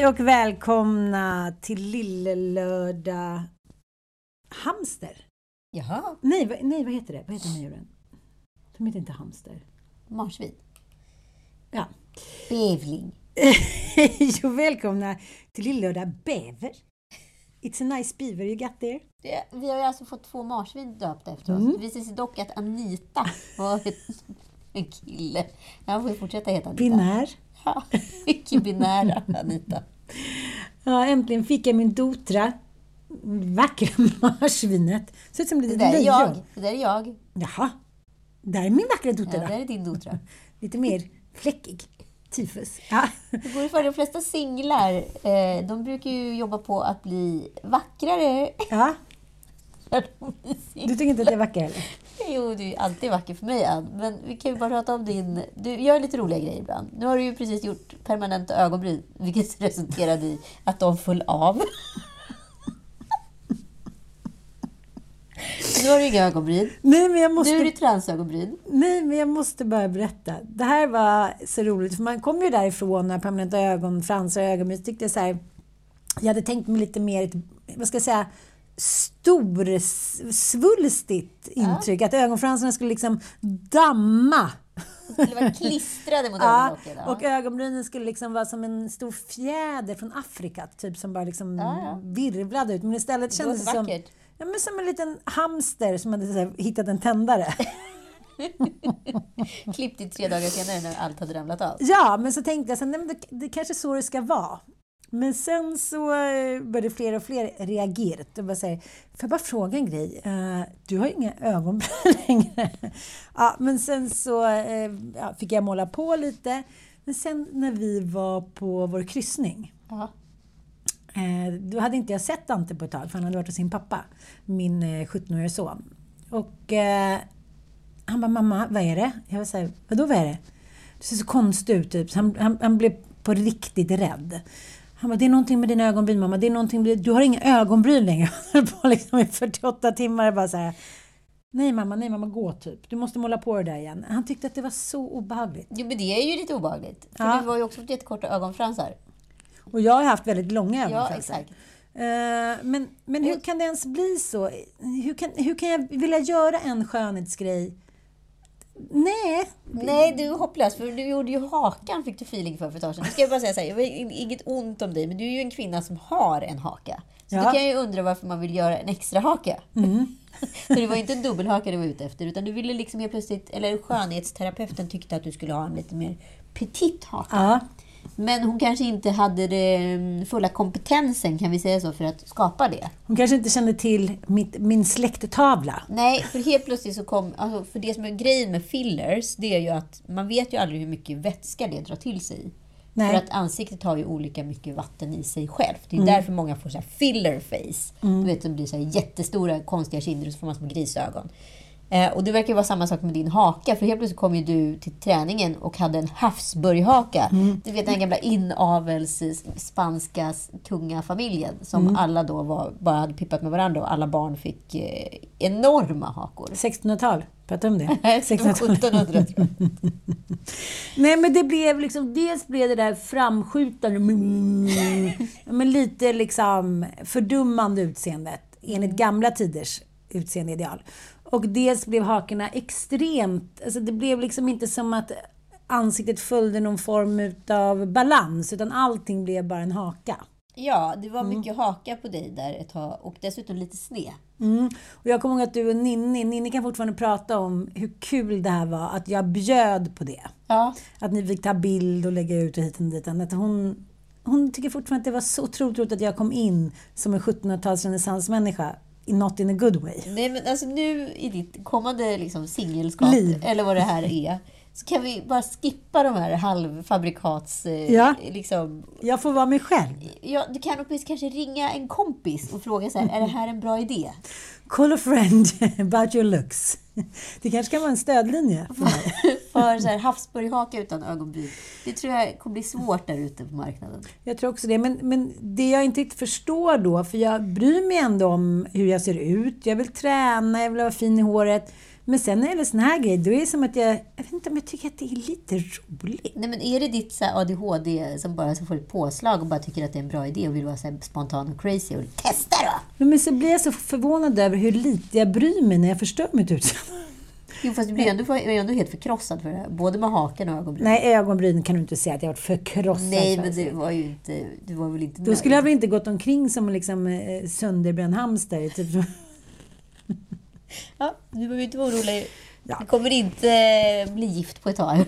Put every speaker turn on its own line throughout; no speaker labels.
Hej och välkomna till Lillelördag Hamster.
Jaha,
Nej, vad- nej, vad heter det? Vad heter den här djuren? De heter inte hamster.
marsvin.
Ja.
Bävling.
Hej och välkomna till Lillelördag Bäver. It's a nice beaver you got there.
Det, vi har ju alltså fått två marsvin döpta efter
Mm.
oss. Det visar sig dock att Anita var en kille. Han får ju fortsätta heta Anita.
Binär.
Ja, mycket binära Anita.
Ja, äntligen fick jag min dotra. Vackra marsvinet. Ser ut som
Det
litet
där är jag. Det där är jag.
Jaha. Där är min vackra
Ja, det
då.
där är din dotra.
Lite mer fläckig. Tyfus. Ja.
Det går ju för de flesta singlar. Eh, de brukar ju jobba på att bli vackrare.
ja. Du tycker inte att jag är vacker heller?
Jo, du är alltid vacker för mig, Ann. Men vi kan ju bara prata om din... Du gör lite roliga grejer ibland. Nu har du ju precis gjort permanenta ögonbryn, vilket resulterade i att de föll av. Nu har du inga ögonbryn.
Nej, men jag måste...
Nu är det transögonbryn.
Nej, men jag måste bara berätta. Det här var så roligt, för man kom ju därifrån när permanenta ögonfransar och ögonbryn. tyckte jag så här, jag hade tänkt mig lite mer, vad ska jag säga, storsvulstigt intryck. Att ögonfransarna skulle liksom damma.
De skulle vara klistrade mot
Ja,
ögonlocken. Ja.
och ögonbrynen skulle liksom vara som en stor fjäder från Afrika, typ som bara liksom
Ja, ja.
virvlade ut. Men istället
Det
kändes det som,
vackert.
ja, men som en liten hamster som hade här, hittat en tändare.
Klippt i tre dagar senare när allt hade ramlat av.
Ja, men så tänkte jag så, nej, men det, det kanske är så det ska vara. Men sen så eh, började fler och fler reagera. Och bara säga, får jag bara fråga en grej? Eh, du har ju inga ögonbryn längre. ja, men sen så eh, ja, fick jag måla på lite. Men sen när vi var på vår kryssning. Eh, då hade inte jag sett Dante på ett tag, för han hade varit hos sin pappa, min eh, 17-årige son. Och eh, han bara, mamma, vad är det? Jag var såhär, vadå vad är det? Du ser så konstig ut, typ. Så han, han, han blev på riktigt rädd. Han bara, det är någonting med dina ögonbryn mamma, det är någonting du har inga ögonbryn längre. Han på liksom i 48 timmar bara så här. Nej mamma, nej mamma, gå typ. Du måste måla på det där igen. Han tyckte att det var så obehagligt.
Jo, men det är ju lite obehagligt. För
Ja.
du har ju också fått jättekorta ögonfransar.
Och jag har haft väldigt långa
Ja,
ögonfransar.
exakt.
Eh, men, men hur kan det ens bli så? Hur kan, hur kan jag vilja göra en skönhetsgrej? Nej.
Nej, du är hopplös. För du gjorde ju hakan, fick du feeling för för ett tag sedan. Nu ska jag bara säga så här, jag har inget ont om dig, men du är ju en kvinna som har en haka. Så
Ja.
då kan jag ju undra varför man vill göra en extra haka. så det var inte en dubbelhaka du var ute efter, utan du ville liksom helt plötsligt, eller skönhetsterapeuten tyckte att du skulle ha en lite mer petit haka.
Ja.
Men hon kanske inte hade den fulla kompetensen, kan vi säga så, för att skapa det.
Hon kanske inte kände till mitt, min släkttavla.
Nej, för helt plötsligt så kom... Alltså för det som är grejen med fillers, det är ju att man vet ju aldrig hur mycket vätska det drar till sig.
Nej.
För att ansiktet har ju olika mycket vatten i sig självt. Det är
Mm.
därför många får så här filler face. Du vet, som blir så jättestora konstiga kinder och så får man små grisögon. Eh, och det verkar vara samma sak med din haka. För helt plötsligt kom ju du till träningen och hade en havsburghaka.
Mm.
Du vet den gamla inavels spanska kungafamiljen. Som
Mm.
alla då var, bara hade pippat med varandra och alla barn fick eh, enorma hakor.
1600-tal. Pratar om det?
Det var 1700 tror jag.
Nej, men det blev liksom, dels blev det där framskjutande, men lite liksom fördummande utseendet enligt gamla tiders utseendeideal. Och dels blev hakorna extremt, alltså det blev liksom inte som att ansiktet följde någon form av balans, utan allting blev bara en haka.
Ja, det var mycket haka på dig där ett tag och dessutom lite sned.
Mm. Och jag kommer ihåg att du och Ninni, Ninni kan fortfarande prata om hur kul det här var, att jag bjöd på det.
Ja.
Att ni fick ta bild och lägga ut och hit och dit. Att hon, hon tycker fortfarande att det var så otroligt roligt att jag kom in som en 1700-tals renässansmänniska. Not in a good way.
Nej, men alltså nu i ditt kommande liksom, singelskap, eller vad det här är, så kan vi bara skippa de här halvfabrikats... Eh,
Ja.
liksom,
Jag får vara mig själv.
ja, du kan åtminstone kanske ringa en kompis och fråga så här, är det här en bra idé?
Call a friend about your looks. Det kanske kan vara en stödlinje för
så här, havsborgehaka utan ögonbryn. Det tror jag kommer bli svårt där ute på marknaden.
Jag tror också det. Men, men det jag inte riktigt förstår då, för jag bryr mig ändå om hur jag ser ut. Jag vill träna, jag vill vara fin i håret. Men sen när det gäller såna här grejer, då är det som att jag... Jag vet inte om jag tycker att det är lite roligt.
Nej, men är det ditt så ADHD som bara så får ett påslag och bara tycker att det är en bra idé och vill vara så spontan och crazy och testa då?
Men så blir jag så förvånad över hur lite jag bryr mig när jag förstör mitt utseende.
Jo, fast du blir ändå, är ändå helt förkrossad för det här. Både med haken och ögonbryn.
Nej, ögonbryn kan du inte säga att jag varit förkrossad
Nej,
för.
men det var ju inte... Du var väl inte
Då skulle jag väl inte gått omkring som liksom eh, sönderbränd hamster. Typ.
Ja, du behöver inte vara orolig.
Ja.
Du kommer inte bli gift på ett tag.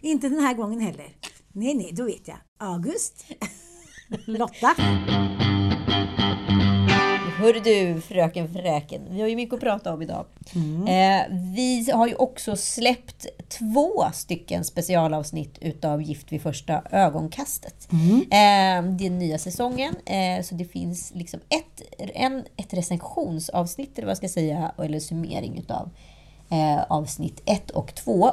inte den här gången heller. Nej, nej, då vet jag. August. Lotta.
Hör du, fröken Fräken. Vi har ju mycket att prata om idag. Eh, vi har ju också släppt två stycken specialavsnitt utav Gift vid första ögonkastet. Eh, det är nya säsongen, eh, så det finns liksom ett, en, ett recensionsavsnitt, eller vad jag ska säga, eller summering utav eh, avsnitt ett och två.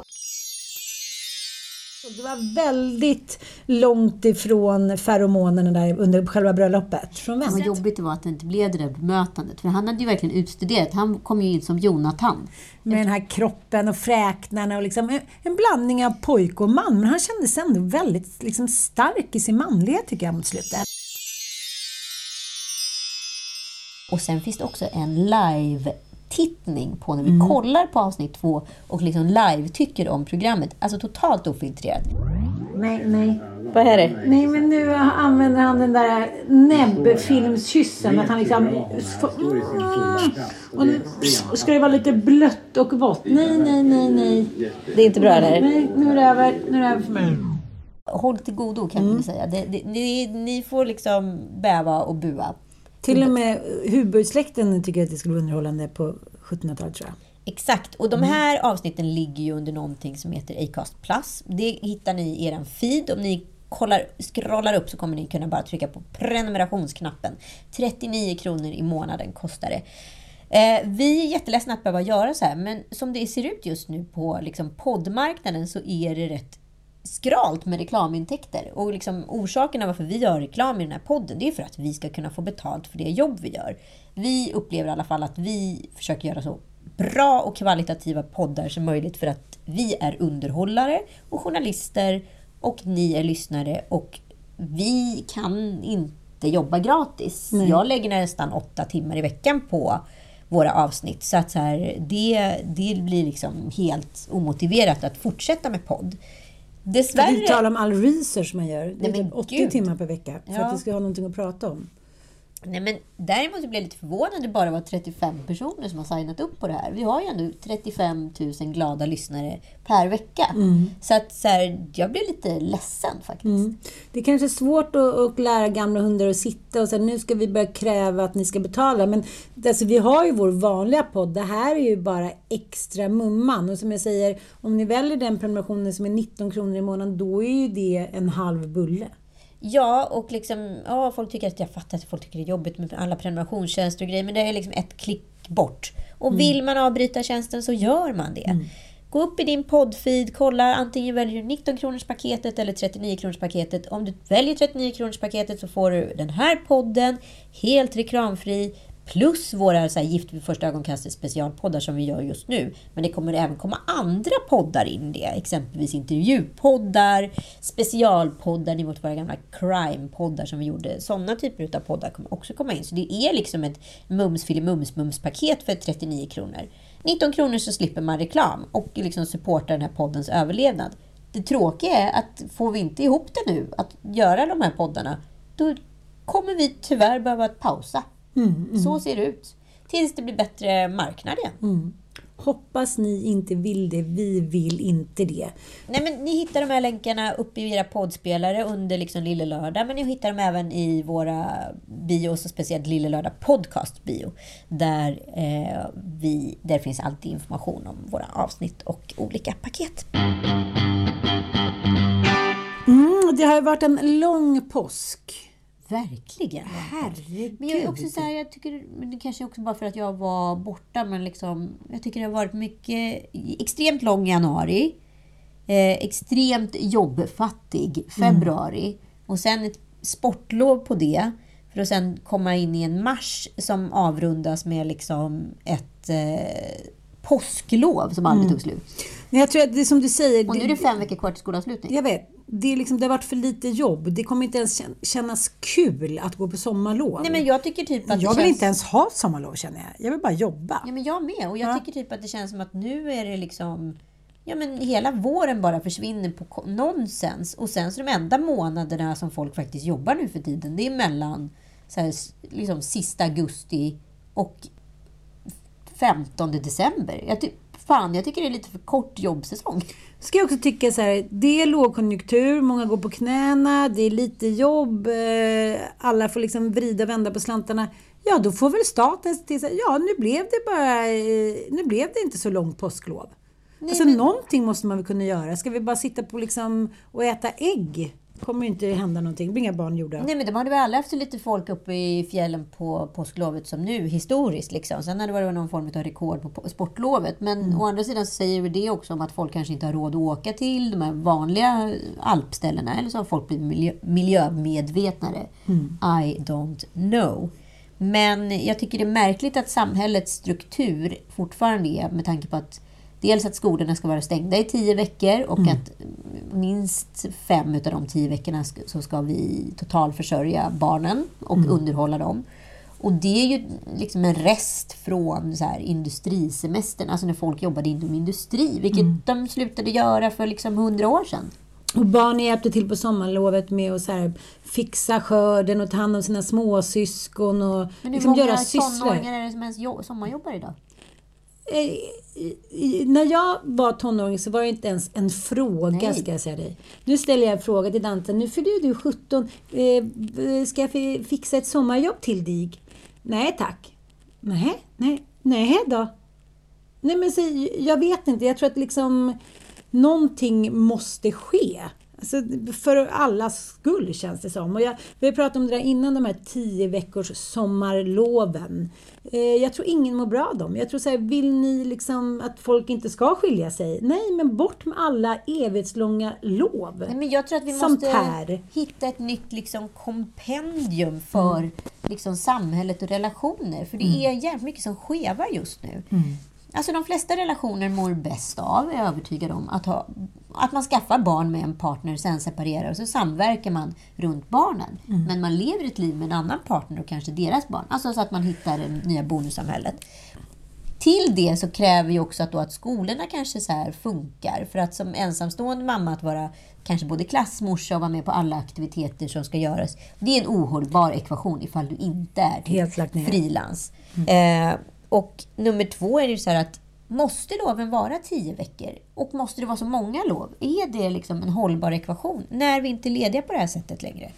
Det var väldigt långt ifrån feromonerna där under själva bröllopet. Från
Vad jobbigt det var att det inte blev det där bemötandet. För han hade ju verkligen utstuderat. Han kom ju in som Jonathan.
Med den här kroppen och fräknarna och liksom en, blandning av pojke och man. Men han kändes ändå väldigt liksom, stark i sin manlighet tycker jag mot slutet.
Och sen finns det också en live-tittning på när vi kollar på avsnitt två och liksom live-tycker om programmet. Alltså totalt ofiltrerat.
Nej, nej.
Vad är det?
Nej, men nu använder han den där näbbfilmskyssen. Att han liksom... Och nu ska det vara lite blött och vått. Nej, nej, nej, nej.
Det är inte bra eller?
Nej, nu är det över. Nu är det över för mig.
Håll till godo kan man säga. Det, det, ni, ni får liksom bäva och bua.
Till och med Hubertsläkten tycker att det skulle vara underhållande på 1700-talet tror jag.
Exakt. Och de här avsnitten ligger ju under någonting som heter Acast Plus. Det hittar ni i er feed. Om ni kollar, scrollar upp så kommer ni kunna bara trycka på prenumerationsknappen. 39 kronor i månaden kostar det. Eh, vi är jätteledsna att behöva göra så här, men som det ser ut just nu på liksom, poddmarknaden så är det rätt skralt med reklamintäkter. Och liksom orsaken varför vi gör reklam i den här podden, det är för att vi ska kunna få betalt för det jobb vi gör. Vi upplever i alla fall att vi försöker göra så bra och kvalitativa poddar som möjligt för att vi är underhållare och journalister och ni är lyssnare och vi kan inte jobba gratis. Jag lägger nästan åtta timmar i veckan på våra avsnitt. Så att så här, det, det blir liksom helt omotiverat att fortsätta med podd.
För att
Dessvärre...
tala om all research man gör. Det
Nej,
är typ 80
gud.
timmar per vecka för
Ja.
att vi ska ha någonting att prata om.
Nej, men däremot blev jag lite förvånad att det bara var 35 personer som har signat upp på det här. Vi har ju ändå 35 000 glada lyssnare per vecka. Så att så här, jag blev lite ledsen faktiskt.
Mm. Det är kanske är svårt att, att lära gamla hundar att sitta och säga nu ska vi börja kräva att ni ska betala. Men alltså, vi har ju vår vanliga podd. Det här är ju bara extra mumman. Och som jag säger, om ni väljer den prenumerationen som är 19 kronor i månaden, då är ju det en halv bulle.
Ja, och liksom, ja, folk tycker att jag fattar att folk tycker det är jobbigt med alla prenumerationstjänster och grejer, men det är liksom ett klick bort. Och vill man avbryta tjänsten så gör man det. Gå upp i din poddfeed, kolla, antingen väljer du 19 kronors paketet eller 39 kronors paketet. Om du väljer 39 kronors paketet så får du den här podden helt reklamfri Plus våra så här, Gift vid första ögonkastet specialpoddar som vi gör just nu. Men det kommer även komma andra poddar in det. Exempelvis intervjupoddar, specialpoddar, Ni mot våra gamla crime-poddar som vi gjorde. Sådana typer av poddar kommer också komma in. Så det är liksom ett mums mums mums paket för 39 kronor. 19 kronor så slipper man reklam och liksom supportar den här poddens överlevnad. Det tråkiga är att får vi inte ihop det nu, att göra de här poddarna, då kommer vi tyvärr behöva pausa.
Mm, mm.
Så ser det ut. Tills det blir bättre marknad igen.
Mm. Hoppas ni inte vill det. Vi vill inte det.
Nej, men ni hittar de här länkarna uppe i era poddspelare under liksom Lille Lördag. Men ni hittar dem även i våra bios och speciellt Lille Lördag Podcast bio. Där, eh, vi, där finns alltid information om våra avsnitt och olika paket.
Mm, det har varit en lång påsk.
Verkligen.
Herregud.
Men jag är också så här, jag tycker, det kanske också bara för att jag var borta, men liksom, jag tycker det har varit mycket, extremt lång januari, eh, extremt jobbfattig februari mm. och sen ett sportlov på det, för att sen komma in i en mars som avrundas med liksom ett eh, påsklov som aldrig mm. tog slut.
Men jag tror att det är som du säger.
Och nu är det fem veckor kvar till skolavslutning.
Jag vet det, är liksom, det har varit för lite jobb. Det kommer inte ens kännas kul att gå på sommarlov.
Nej, men jag tycker typ att
jag vill
känns...
inte ens ha sommarlov känner jag. Jag vill bara jobba.
Ja, men jag med. Och jag ja. tycker typ att det känns som att nu är det liksom... Ja, men hela våren bara försvinner på nonsens. Och sen så de enda månaderna som folk faktiskt jobbar nu för tiden, det är mellan så här, liksom, sista augusti och 15 december. Jag typ, fan, jag tycker det är lite för kort jobbsäsong.
Ska jag också tycka så här, det är lågkonjunktur, många går på knäna, det är lite jobb, eh, alla får liksom vrida och vända på slantarna. Ja, då får väl staten se till ja, nu blev det bara, eh, nu blev det inte så långt påsklov. Nej, alltså men... någonting måste man väl kunna göra. Ska vi bara sitta på liksom och äta ägg? Kommer inte hända någonting. Det blir inga barn gjorda.
Nej, men de hade väl aldrig haft lite folk uppe i fjällen på påsklovet som nu, historiskt. Liksom. Sen hade det varit någon form av rekord på sportlovet. Men mm. å andra sidan säger vi det också om att folk kanske inte har råd att åka till de här vanliga alpställena. Eller så har folk blivit miljö, miljömedvetnare. Mm. I don't know. Men jag tycker det är märkligt att samhällets struktur fortfarande är, med tanke på att Dels att skolorna ska vara stängda i tio veckor och mm. att minst fem av de tio veckorna så ska vi totalförsörja barnen och mm. underhålla dem. Och det är ju liksom en rest från så här industrisemestern, alltså när folk jobbade inom industri, vilket mm. de slutade göra för liksom hundra år sedan.
Och barnen hjälpte till på sommarlovet med att så fixa skörden och ta hand om sina småsyskon och
Men hur
liksom
många
göra sysslor.
tonåringar är det som ens sommarjobbar idag?
Eh, när jag var tonåring så var det inte ens en fråga, Nej. ska jag säga dig. Nu ställer jag en fråga till Dante. Nu fyller du 17. Eh, ska jag fixa ett sommarjobb till dig? Nej tack. Nej, nej, nej då. Nej men så, jag vet inte. Jag tror att liksom någonting måste ske. Alltså, för allas skull känns det som. Och jag, vi pratat om det där innan, de här tio veckors sommarloven. Eh, jag tror ingen mår bra av dem. Jag tror så här, vill ni liksom att folk inte ska skilja sig? Nej, men bort med alla evighetslånga lov.
Nej, men jag tror att vi måste här. hitta ett nytt liksom, kompendium för mm. liksom, samhället och relationer. För det mm. är jävligt mycket som skevar just nu. Mm. Alltså de flesta relationer mår bäst av, är jag övertygad om, att, ha, att man skaffar barn med en partner, sen separerar och så samverkar man runt barnen. Mm. Men man lever ett liv med en annan partner och kanske deras barn. Alltså så att man hittar det nya bonussamhället. Till det så kräver ju också att, då att skolorna kanske så funkar. För att som ensamstående mamma att vara kanske både klassmorsa och vara med på alla aktiviteter som ska göras. Det är en ohållbar ekvation ifall du inte är
typ
frilans. Mm. Eh, och nummer två är det så här att Måste loven vara tio veckor? Och måste det vara så många lov? Är det liksom en hållbar ekvation när vi inte är lediga på det här sättet längre?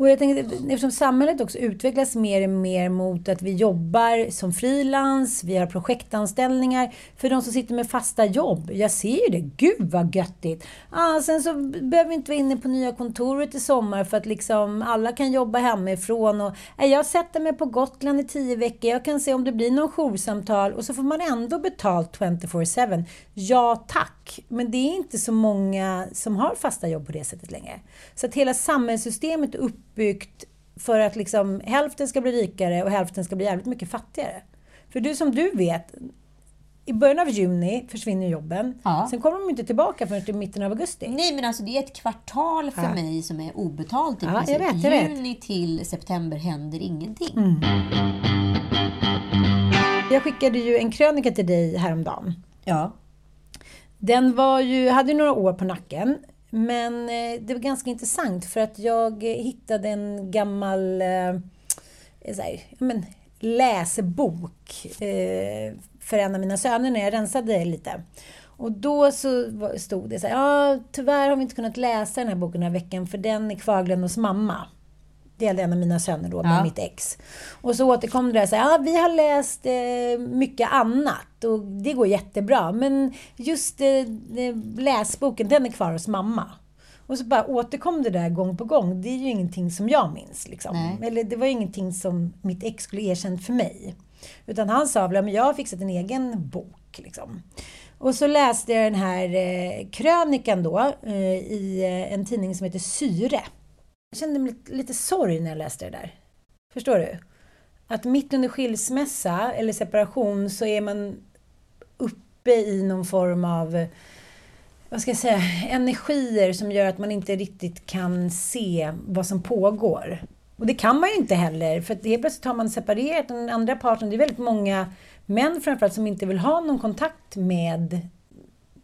Och jag tänker, eftersom samhället också utvecklas mer och mer mot att vi jobbar som frilans, vi har projektanställningar. För de som sitter med fasta jobb, jag ser ju det. Gud vad göttigt! Ah, sen så behöver vi inte vara inne på nya kontoret i sommar för att liksom alla kan jobba hemifrån. Och, eh, jag sätter mig på Gotland i tio veckor, jag kan se om det blir någon joursamtal och så får man ändå betalt 24-7. Ja tack! Men det är inte så många som har fasta jobb på det sättet längre. Så att hela samhällssystemet upp uppbyggt för att liksom hälften ska bli rikare och hälften ska bli jävligt mycket fattigare. För du som du vet, i början av juni försvinner jobben.
Ja.
Sen kommer de inte tillbaka förrän till mitten av augusti.
Nej, men alltså det är ett kvartal för
Ja.
mig som är obetalt i
Ja,
princip.
jag vet, jag vet.
Juni till september händer ingenting.
Mm. Jag skickade ju en krönika till dig häromdagen.
Ja.
Den var ju, hade några år på nacken. Men eh, det var ganska intressant för att jag hittade en gammal eh, eh, så här, men, läsebok för en av mina söner när jag rensade lite. Och då så stod det så här, ja tyvärr har vi inte kunnat läsa den här boken den här veckan för den är kvarglömd hos mamma. Det gällde en av mina söner då, med
Ja.
mitt ex. Och så återkom det där så här, ja vi har läst eh, mycket annat och det går jättebra. Men just eh, eh, läsboken, den är kvar hos mamma. Och så bara återkom det där gång på gång. Det är ju ingenting som jag minns. Liksom. Eller det var ju ingenting som mitt ex skulle erkänt för mig. Utan han sa väl, att jag har fixat en egen bok. Liksom. Och så läste jag den här eh, krönikan då eh, i eh, en tidning som heter Syre. Jag kände lite, sorg när jag läste det där. Förstår du? Att mitt under skilsmässa eller separation så är man uppe i någon form av vad ska jag säga, energier som gör att man inte riktigt kan se vad som pågår. Och det kan man ju inte heller, för att helt plötsligt har man separerat den andra parten. Det är väldigt många män framförallt som inte vill ha någon kontakt med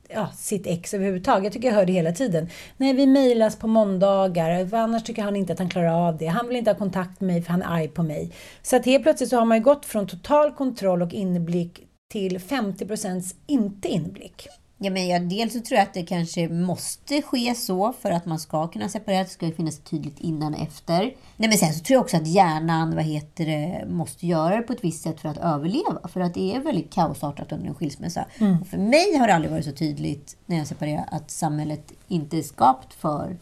ja, sitt ex överhuvudtaget. Jag tycker jag hör det hela tiden. Nej, vi mejlas på måndagar, annars tycker han inte att han klarar av det. Han vill inte ha kontakt med mig för han är arg på mig. Så att helt plötsligt så har man ju gått från total kontroll och inblick till 50 procents inte inblick.
Ja, men jag, dels så tror jag att det kanske måste ske så för att man ska kunna separera. Det ska finnas tydligt innan och efter. Nej, men sen så tror jag också att hjärnan vad heter det, måste göra det på ett visst sätt för att överleva. För att det är väldigt kaosartat under en skilsmässa. Och för mig har det aldrig varit så tydligt när jag separerar att samhället inte är skapat för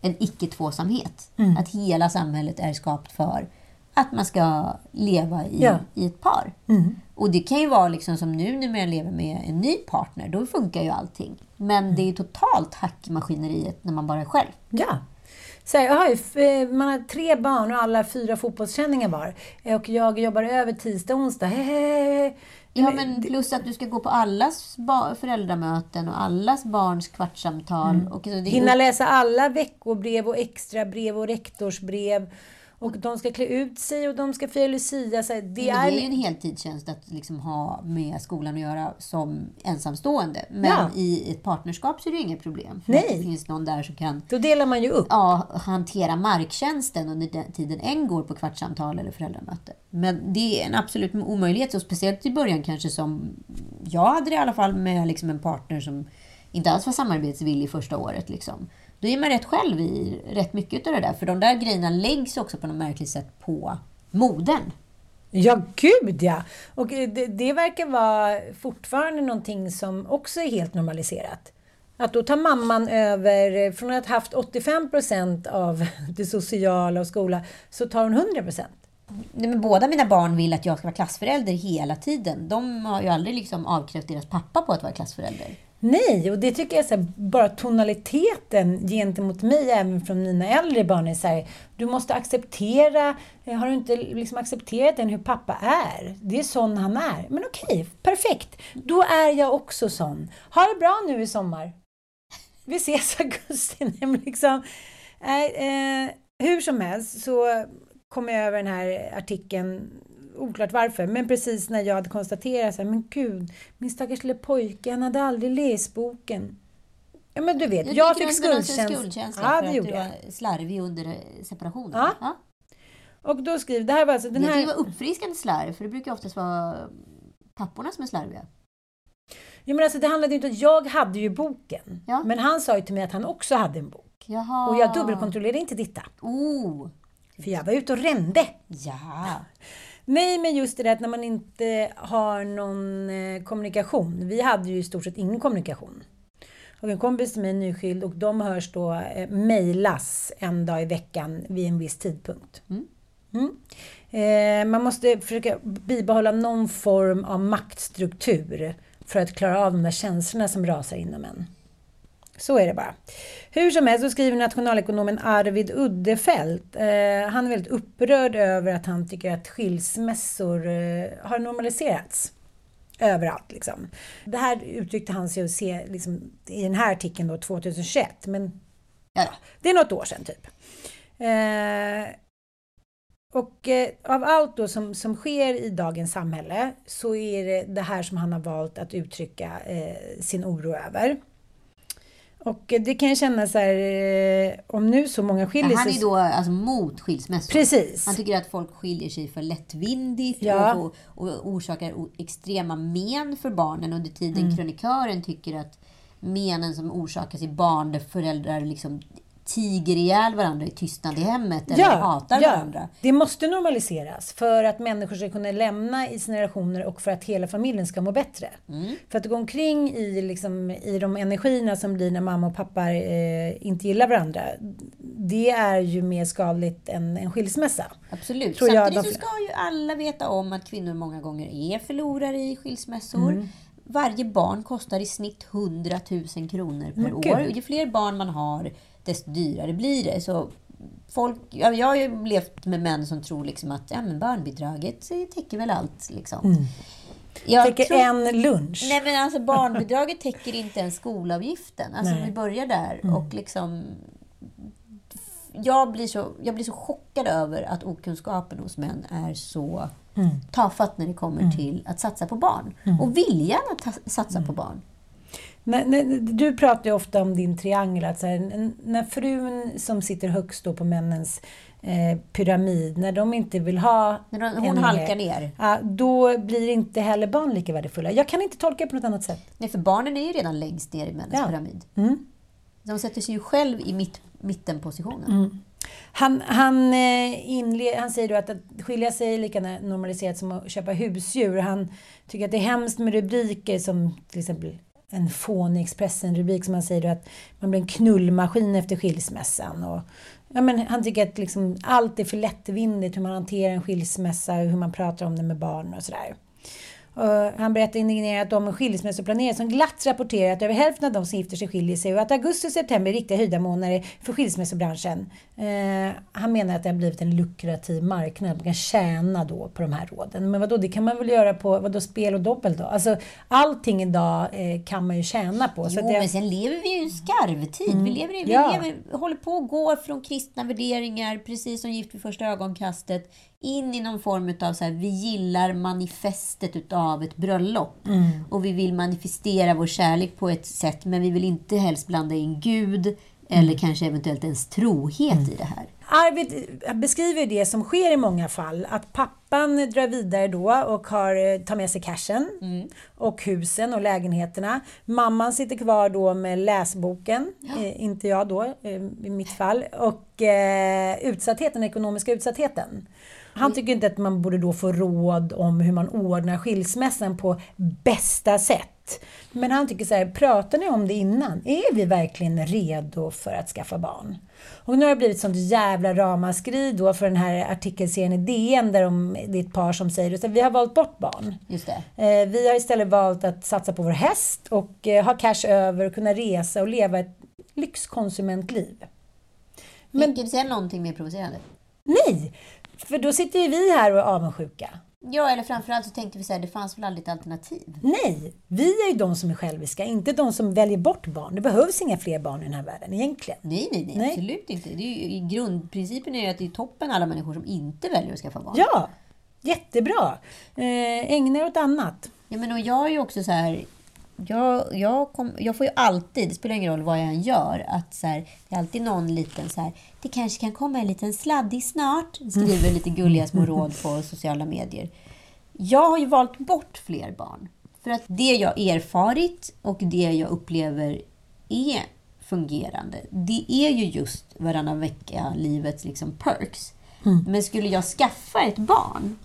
en icke-tvåsamhet. Att hela samhället är skapat för att man ska leva i,
Ja.
i ett par. Och det kan ju vara liksom som nu när man lever med en ny partner. Då funkar ju allting. Men det är totalt hack i maskineriet när man bara är själv.
Ja. Så här, jag har ju, f- eh, man har tre barn och alla fyra fotbollsträningar var. Och jag jobbar över tisdag och onsdag. Hehehe.
Ja, men plus att du ska gå på allas föräldramöten och allas barns kvartssamtal. Och så det är
Hinna läsa alla veckobrev och extrabrev och rektorsbrev. Och de ska klä ut sig och de ska fira Lucia. Så här, det
det
är...
är ju en heltidstjänst att liksom ha med skolan att göra som ensamstående. Men
Ja.
i ett partnerskap så är det inget problem.
Nej.
det finns någon där som kan
Då delar man ju upp.
ja, hantera marktjänsten under den tiden en går på kvartssamtal eller föräldramöte. Men det är en absolut omöjlighet. Och speciellt i början kanske som jag hade det i alla fall med liksom en partner som inte alls var samarbetsvillig första året. Liksom. Då är man rätt själv i rätt mycket av det där. För de där grejerna läggs också på något märkligt sätt på modern.
Ja, gud ja! Och eh, det, det verkar vara fortfarande någonting som också är helt normaliserat. Att då tar mamman över, eh, från att ha haft 85 procent av det sociala och skola, så tar hon 100 procent.
Men båda mina barn vill att jag ska vara klassförälder hela tiden. De har ju aldrig liksom avkrävt deras pappa på att vara klassförälder.
Nej, och det tycker jag är så här, bara tonaliteten gentemot mig, även från mina äldre barn, är så här, du måste acceptera, eh, har du inte liksom accepterat än hur pappa är? Det är sån han är. Men okej, perfekt. Då är jag också sån. Ha det bra nu i sommar. Vi ses i augusti. Liksom, äh, eh, hur som helst så kom jag över den här artikeln oklart varför, men precis när jag hade konstaterat så här, men gud, min stackars lille pojke, han hade aldrig läst boken. Ja, men du vet, jag, fick skuldkänsla.
skuldkänsla
Ja,
för att du var slarvig under separationen.
Ja.
Ja.
Och då skriver, det här var alltså den
Jag tycker det
här...
var uppfriskande slarv, för det brukar oftast vara papporna som är slarviga.
Ja, men alltså, det handlade inte om, jag hade ju boken.
Ja.
Men han sa ju till mig att han också hade en bok.
Jaha.
Och jag dubbelkontrollerade inte Ditta.
Oh,
För jag var ute och rände.
ja.
Nej, men just det där att när man inte har någon eh, kommunikation. Vi hade ju i stort sett ingen kommunikation. Och en kompis till mig är nyskild och de hörs då eh, mejlas en dag i veckan vid en viss tidpunkt. Mm. Eh, man måste försöka bibehålla någon form av maktstruktur för att klara av de där känslorna som rasar inom en. Så är det bara. Hur som helst så skriver nationalekonomen Arvid Uddefelt. Eh, han är väldigt upprörd över att han tycker att skilsmässor eh, har normaliserats. Överallt liksom. Det här uttryckte han sig se, liksom, i den här artikeln då 2021. Men ja, det är något år sedan typ. Eh, och eh, av allt då som, som sker i dagens samhälle så är det det här som han har valt att uttrycka eh, sin oro över. Och det kan jag känna så här, eh, om nu så många skiljer sig...
Han är då alltså mot skilsmässor.
Precis.
Han tycker att folk skiljer sig för lättvindigt
Ja.
och, och orsakar extrema men för barnen under tiden
Mm.
krönikören tycker att menen som orsakas i barn där föräldrar liksom tiger ihjäl varandra i tystnad i hemmet eller hatar varandra.
Det måste normaliseras för att människor ska kunna lämna i sina relationer och för att hela familjen ska må bättre.
Mm.
För att gå omkring i, liksom, i de energierna som blir när mamma och pappa eh, inte gillar varandra. Det är ju mer skadligt än en skilsmässa.
Absolut.
Tror jag
Samtidigt
de-
så ska ju alla veta om att kvinnor många gånger är förlorare i skilsmässor.
Mm.
Varje barn kostar i snitt 100 000 kronor per
Men
år. Och ju fler barn man har, desto dyrare blir det. Så folk, ja, jag har ju levt med män som tror liksom att ja, men barnbidraget täcker väl allt. Liksom. Jag
Täcker
tror-
en lunch.
Nej men alltså barnbidraget täcker inte ens skolavgiften. Alltså
Nej. Mm.
vi börjar där och liksom... Jag blir, så, jag blir så chockad över att okunskapen hos män är så
Mm.
tafatt när det kommer till att satsa på barn. Och viljan att satsa
Mm.
på barn.
När, när, du pratar ju ofta om din triangel, att så här, när frun som sitter högst då på männens eh, pyramid, när de inte vill ha
När de, hon
en
halkar ner.
Ja, då blir inte heller barn lika värdefulla. Jag kan inte tolka det på något annat sätt.
Nej, för barnen är ju redan längst ner i männens
Ja.
pyramid.
Mm.
De sätter sig ju själv i mitt, mittenpositionen.
Han, han, eh, inle- han säger då att att skilja sig är lika normaliserat som att köpa husdjur. Han tycker att det är hemskt med rubriker som till exempel en fånig Expressen-rubrik som han säger då att man blir en knullmaskin efter skilsmässan. Och, ja, men han tycker att liksom allt är för lättvindigt hur man hanterar en skilsmässa, hur man pratar om det med barn och sådär. Och han berättar indignerat om en skilsmässoplanerare som glatt rapporterar att över hälften av de som gifter sig skiljer sig och att augusti och september är riktiga höjda månader för skilsmässobranschen. Eh, han menar att det har blivit en lukrativ marknad. Man kan tjäna då på de här råden. Men vadå, det kan man väl göra på vadå, spel och dobbel då? Alltså, allting idag eh, kan man ju tjäna på.
Jo,
det,
men sen lever vi ju i en skarvtid. Vi, lever, i- vi
Ja.
lever, håller på att gå från kristna värderingar, precis som Gift vid första ögonkastet, in i någon form av så här, vi gillar manifestet utav ett bröllop. Och vi vill manifestera vår kärlek på ett sätt, men vi vill inte helst blanda in Gud eller kanske eventuellt ens trohet i det här.
Arvid beskriver det som sker i många fall. Att pappan drar vidare då och har, tar med sig cashen och husen och lägenheterna. Mamman sitter kvar då med läsboken, eh, inte jag då eh, i mitt fall, och eh, utsattheten, den ekonomiska utsattheten. Han tycker inte att man borde då få råd om hur man ordnar skilsmässan på bästa sätt. Men han tycker så här, pratar ni om det innan? Är vi verkligen redo för att skaffa barn? Och nu har det blivit sånt jävla ramaskri då för den här artikelserien i DN där de, det är ett par som säger att vi har valt bort barn.
Just det.
Eh, vi har istället valt att satsa på vår häst och eh, ha cash över och kunna resa och leva ett lyxkonsumentliv.
Men, du säga någonting mer provocerande?
Nej! För då sitter ju vi här och är avundsjuka.
Ja, eller framförallt så tänkte vi så här, det fanns väl aldrig ett alternativ?
Nej, vi är ju de som är själviska, inte de som väljer bort barn. Det behövs inga fler barn i den här världen egentligen.
Nej, nej, nej,
Nej.
absolut inte. Det är ju, grundprincipen är ju att det är toppen alla människor som inte väljer att skaffa barn.
Ja, jättebra. Eh, ägna er åt annat.
Ja, men och jag är ju också så här... Jag, jag, kom, jag får ju alltid, det spelar ingen roll vad jag än gör, att så här, det är alltid någon liten så här, det kanske kan komma en liten sladdis snart, skriver lite gulliga små råd på sociala medier. Jag har ju valt bort fler barn. För att det jag erfarit och det jag upplever är fungerande, det är ju just varannan vecka livets liksom perks. Men skulle jag skaffa ett barn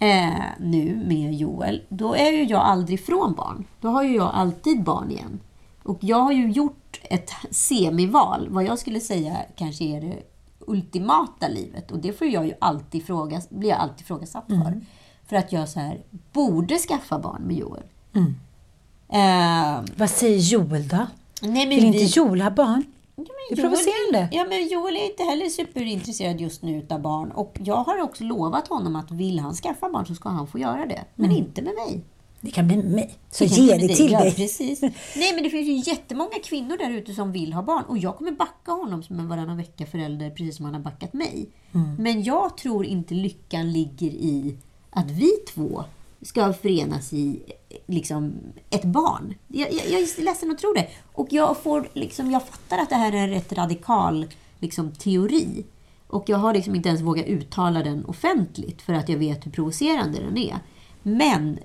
eh, nu med Joel, då är ju jag aldrig från barn. Då har ju jag alltid barn igen. Och jag har ju gjort ett semival, vad jag skulle säga kanske är det ultimata livet. Och det får jag ju alltid fråga, blir jag alltid frågasatt för. För att jag så här, borde skaffa barn med Joel. Eh,
Vad säger Joel då?
Nej, men
Vill inte
vi-
Joel ha barn?
Ja,
Det är provocerande.
Ja, men Joel är inte heller superintresserad just nu av barn. Och jag har också lovat honom att vill han skaffa barn så ska han få göra det. Men inte med mig.
Det kan bli med mig. Så
Det
ge det till
ja,
dig.
Precis. Nej, men det finns ju jättemånga kvinnor där ute som vill ha barn. Och jag kommer backa honom som en varannan vecka-förälder, precis som han har backat mig.
Mm.
Men jag tror inte lyckan ligger i att vi två ska förenas i liksom, ett barn. Jag, jag, jag är ledsen att tro det. Och jag, får, liksom, jag fattar att det här är en rätt radikal liksom, teori. Och jag har liksom inte ens vågat uttala den offentligt för att jag vet hur provocerande den är. Men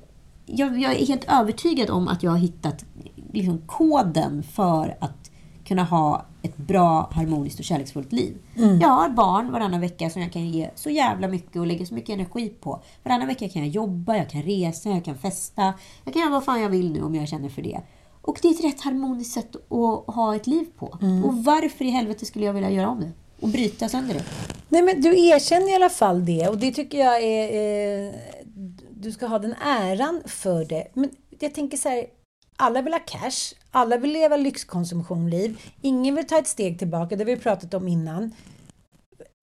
jag, jag är helt övertygad om att jag har hittat liksom, koden för att kunna ha ett bra, harmoniskt och kärleksfullt liv. Jag har barn varannan vecka som jag kan ge så jävla mycket och lägga så mycket energi på. Varannan vecka kan jag jobba, jag kan resa, jag kan festa. Jag kan göra vad fan jag vill nu om jag känner för det. Och det är ett rätt harmoniskt sätt att ha ett liv på. Och varför i helvete skulle jag vilja göra om det? Och bryta sönder det?
Nej, men du erkänner i alla fall det och det tycker jag är... Eh, du ska ha den äran för det. Men jag tänker så här, alla vill ha cash, alla vill leva lyxkonsumtionliv, ingen vill ta ett steg tillbaka, det har vi pratat om innan.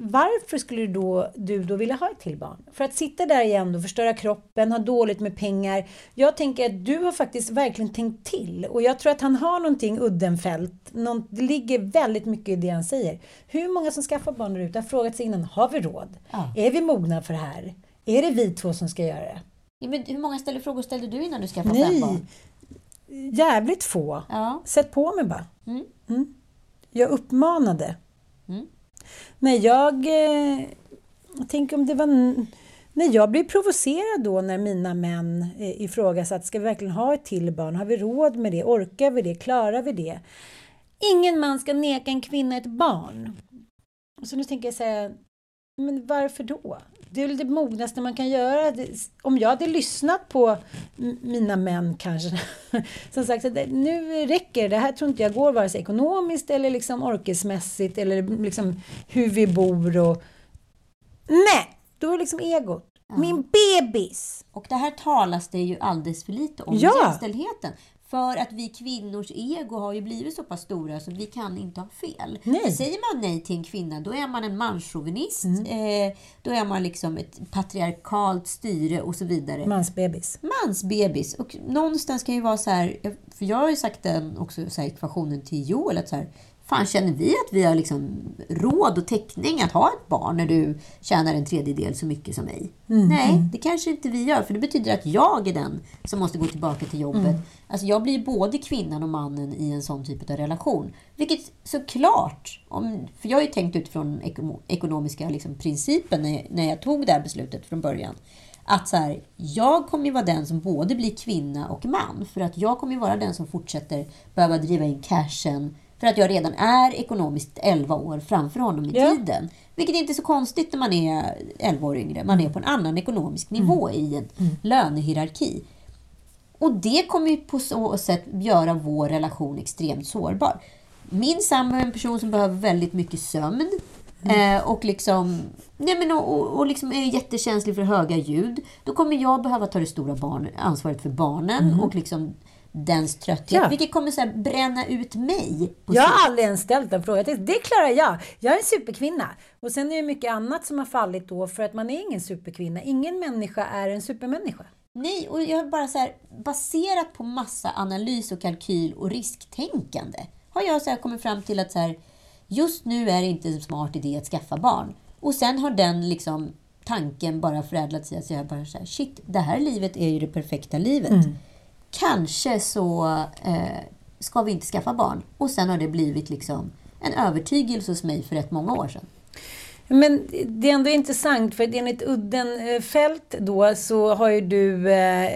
Varför skulle du då, du då vilja ha ett till barn? För att sitta där igen och förstöra kroppen, ha dåligt med pengar. Jag tänker att du har faktiskt verkligen tänkt till och jag tror att han har någonting uddenfält. Någon, det ligger väldigt mycket i det han säger. Hur många som skaffar barn där ute har frågat sig innan, har vi råd?
Ja.
Är vi mogna för det här? Är det vi två som ska göra det?
Ja, men hur många ställer frågor ställde du innan du skaffade
Nej,
barn?
Jävligt få.
Ja.
Sätt på mig bara.
Mm.
Mm. Jag uppmanade.
Mm.
Nej, jag... Eh, tänker om det var... n- Nej, jag blir provocerad då när mina män eh, ifrågasatt, ska vi verkligen ha ett till barn? Har vi råd med det? Orkar vi det? Klarar vi det? Ingen man ska neka en kvinna ett barn. Så nu tänker jag säga, men varför då? Det är väl det mognaste man kan göra. Om jag hade lyssnat på mina män kanske, som sagt, nu räcker det. Det här tror inte jag går vare sig ekonomiskt eller liksom orkesmässigt eller liksom hur vi bor och... Nej! Då är det liksom egot. Min bebis!
Och det här talas det ju alldeles för lite om,
Ja.
jämställdheten. För att vi kvinnors ego har ju blivit så pass stora så vi kan inte ha fel.
Nej.
Säger man nej till en kvinna, då är man en manschauvinist.
Mm.
Eh, då är man liksom ett patriarkalt styre och så vidare.
Mansbebis.
mansbebis. Och någonstans kan ju vara så här, för jag har ju sagt den också, så här, ekvationen till Joel, att så här, fan känner vi att vi har liksom råd och täckning att ha ett barn när du tjänar en tredjedel så mycket som mig? Nej, det kanske inte vi gör, för det betyder att jag är den som måste gå tillbaka till jobbet. Alltså jag blir både kvinnan och mannen i en sån typ av relation. Vilket såklart, om, för jag har ju tänkt utifrån ekono- ekonomiska liksom, principen när jag, när jag tog det här beslutet från början. Att så här, jag kommer ju vara den som både blir kvinna och man. För att jag kommer ju vara den som fortsätter behöva driva in cashen. För att jag redan är ekonomiskt 11 år framför honom i
Ja.
tiden. Vilket inte är så konstigt när man är 11 år yngre. Man är på en annan ekonomisk nivå i en lönehierarki. Och det kommer ju på så sätt göra vår relation extremt sårbar. Min sambo är en person som behöver väldigt mycket sömn. Eh, och liksom, nej men och, och, och liksom är jättekänslig för höga ljud. Då kommer jag behöva ta det stora barn, ansvaret för barnen och liksom dens trötthet.
Ja.
Vilket kommer så här bränna ut mig.
Jag har aldrig ens ställt den frågan. Jag tänkte, Det klarar jag. Jag är en superkvinna. Och sen är det mycket annat som har fallit då för att man är ingen superkvinna. Ingen människa är en supermänniska.
Nej, och jag har bara så här, baserat på massa analys och kalkyl och risktänkande har jag så här kommit fram till att så här, just nu är det inte en smart idé att skaffa barn. Och sen har den liksom tanken bara förädlat sig att jag bara så här, shit, det här livet är ju det perfekta livet. Kanske så eh, ska vi inte skaffa barn. Och sen har det blivit liksom en övertygelse hos mig för rätt många år sedan.
Men det är ändå intressant för enligt Uddenfält eh, då så har ju du, eh,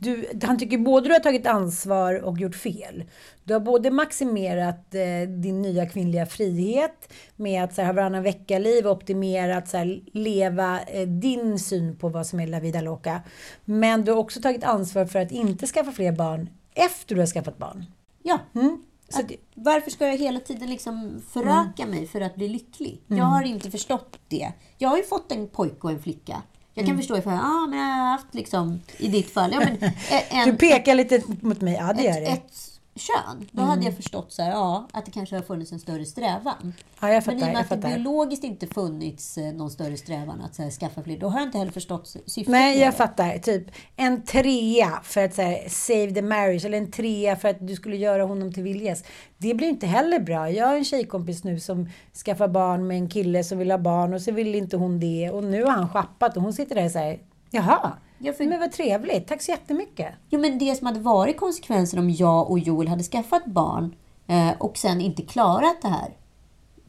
du... Han tycker både du har tagit ansvar och gjort fel. Du har både maximerat eh, din nya kvinnliga frihet med att så här, ha varannan vecka-liv och optimerat så här, leva eh, din syn på vad som är la vida loca. Men du har också tagit ansvar för att inte skaffa fler barn efter du har skaffat barn.
Ja,
Mm. Så
Att, varför ska jag hela tiden liksom föröka mig för att bli lycklig?
Mm.
Jag har inte förstått det. Jag har ju fått en pojke och en flicka. Jag
Mm.
kan förstå ifall jag, ah, men jag har haft liksom, i ditt fall, ja, men, en,
du pekar lite mot mig. Ja, det gör det.
ett kön. Då hade jag förstått så här, ja, att det kanske har funnits en större strävan.
Ja, jag
Men i
fattar.
och med att det
fattar.
biologiskt inte funnits eh, någon större strävan att här, skaffa fler, då har jag inte heller förstått sy- syftet
Nej, jag fattar. Typ en trea för att så här, save the marriage eller en trea för att du skulle göra honom till viljes. Det blir inte heller bra. Jag har en tjejkompis nu som skaffar barn med en kille som vill ha barn och så vill inte hon det. Och nu har han schappat och hon sitter där och säger Jaha,
Ja, för-
men vad trevligt. Tack så jättemycket.
Jo, men det som hade varit konsekvensen om jag och Joel hade skaffat barn eh, och sen inte klarat det här,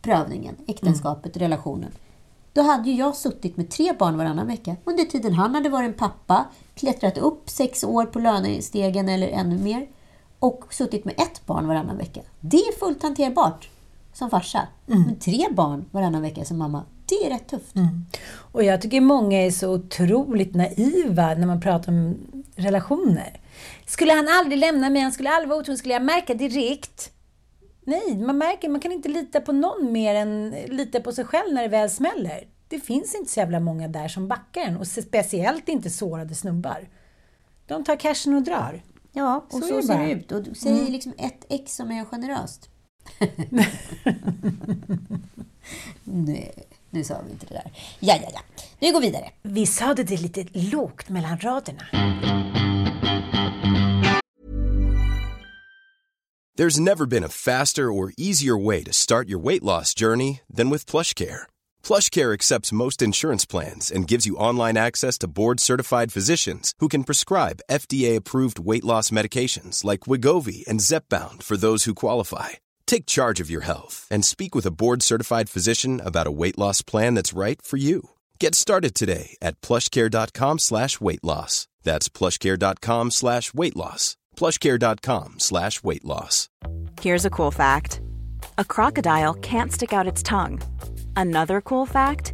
prövningen, äktenskapet, relationen. Då hade ju jag suttit med tre barn varannan vecka. Under tiden han hade varit en pappa, klättrat upp sex år på lönestegen eller ännu mer och suttit med ett barn varannan vecka. Det är fullt hanterbart som farsa. Men tre barn varannan vecka som mamma, det är rätt tufft.
Och jag tycker många är så otroligt naiva när man pratar om relationer. Skulle han aldrig lämna mig, han skulle aldrig vara otrogen, skulle jag märka direkt? Nej, man märker, man kan inte lita på någon mer än lita på sig själv när det väl smäller. Det finns inte så jävla många där som backar en och speciellt inte sårade snubbar. De tar cashen och drar.
Ja, och
Så
så,
det
ser det ut. Och du säger liksom ett ex som är generöst. Nej, nu sa vi inte det där. Ja, ja, ja. Nu går vi vidare.
Vi sa det lite lågt mellan raderna.
There's never been a faster or easier way to start your weight loss journey than with PlushCare. PlushCare accepts most insurance plans and gives you online access to board-certified physicians who can prescribe FDA-approved weight loss medications like Wigovi and Zepbound for those who qualify. Take charge of your health and speak with a board-certified physician about a weight loss plan that's right for you. Get started today at plushcare.com slash weight loss. That's plushcare.com slash weight loss. plushcare.com slash weight loss.
Here's a cool fact a crocodile can't stick out its tongue. Another cool fact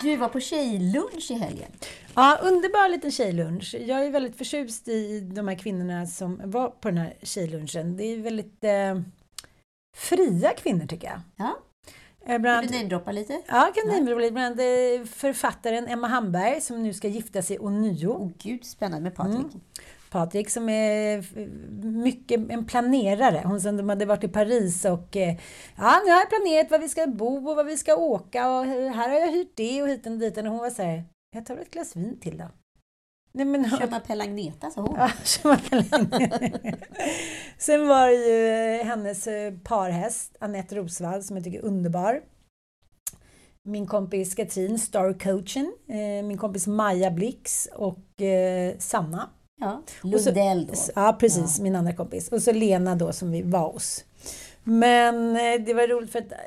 Du var på tjejlunch i helgen.
Ja, underbar liten tjejlunch. Jag är väldigt förtjust i de här kvinnorna som var på den här tjejlunchen. Det är väldigt eh, fria kvinnor tycker jag.
Ja,
Eh, Bland
vill du namedroppa lite?
Ja, kan ja. bli bland eh, författaren Emma Hamberg som nu ska gifta sig ånyo.
Åh gud, spännande med Patrik.
Patrik som är mycket en planerare. Hon som de hade varit i Paris och eh, ja, nu har jag planerat var vi ska bo och var vi ska åka och här har jag hyrt det och hit och dit. Och hon var så här, jag tar ett glas vin till då. Nej, men,
Kör man Pelagneta sa hon.
Ja, Sen var det ju eh, hennes eh, parhäst, Anette Rosvall, som jag tycker är underbar. Min kompis Katrin, Star-coachen. Eh, min kompis Maja Blix och Sanna.
Ja,
så-
Lundell då.
Ja, precis. Min andra kompis. Och så Lena då som vi var hos. Men eh, det var roligt för att eh,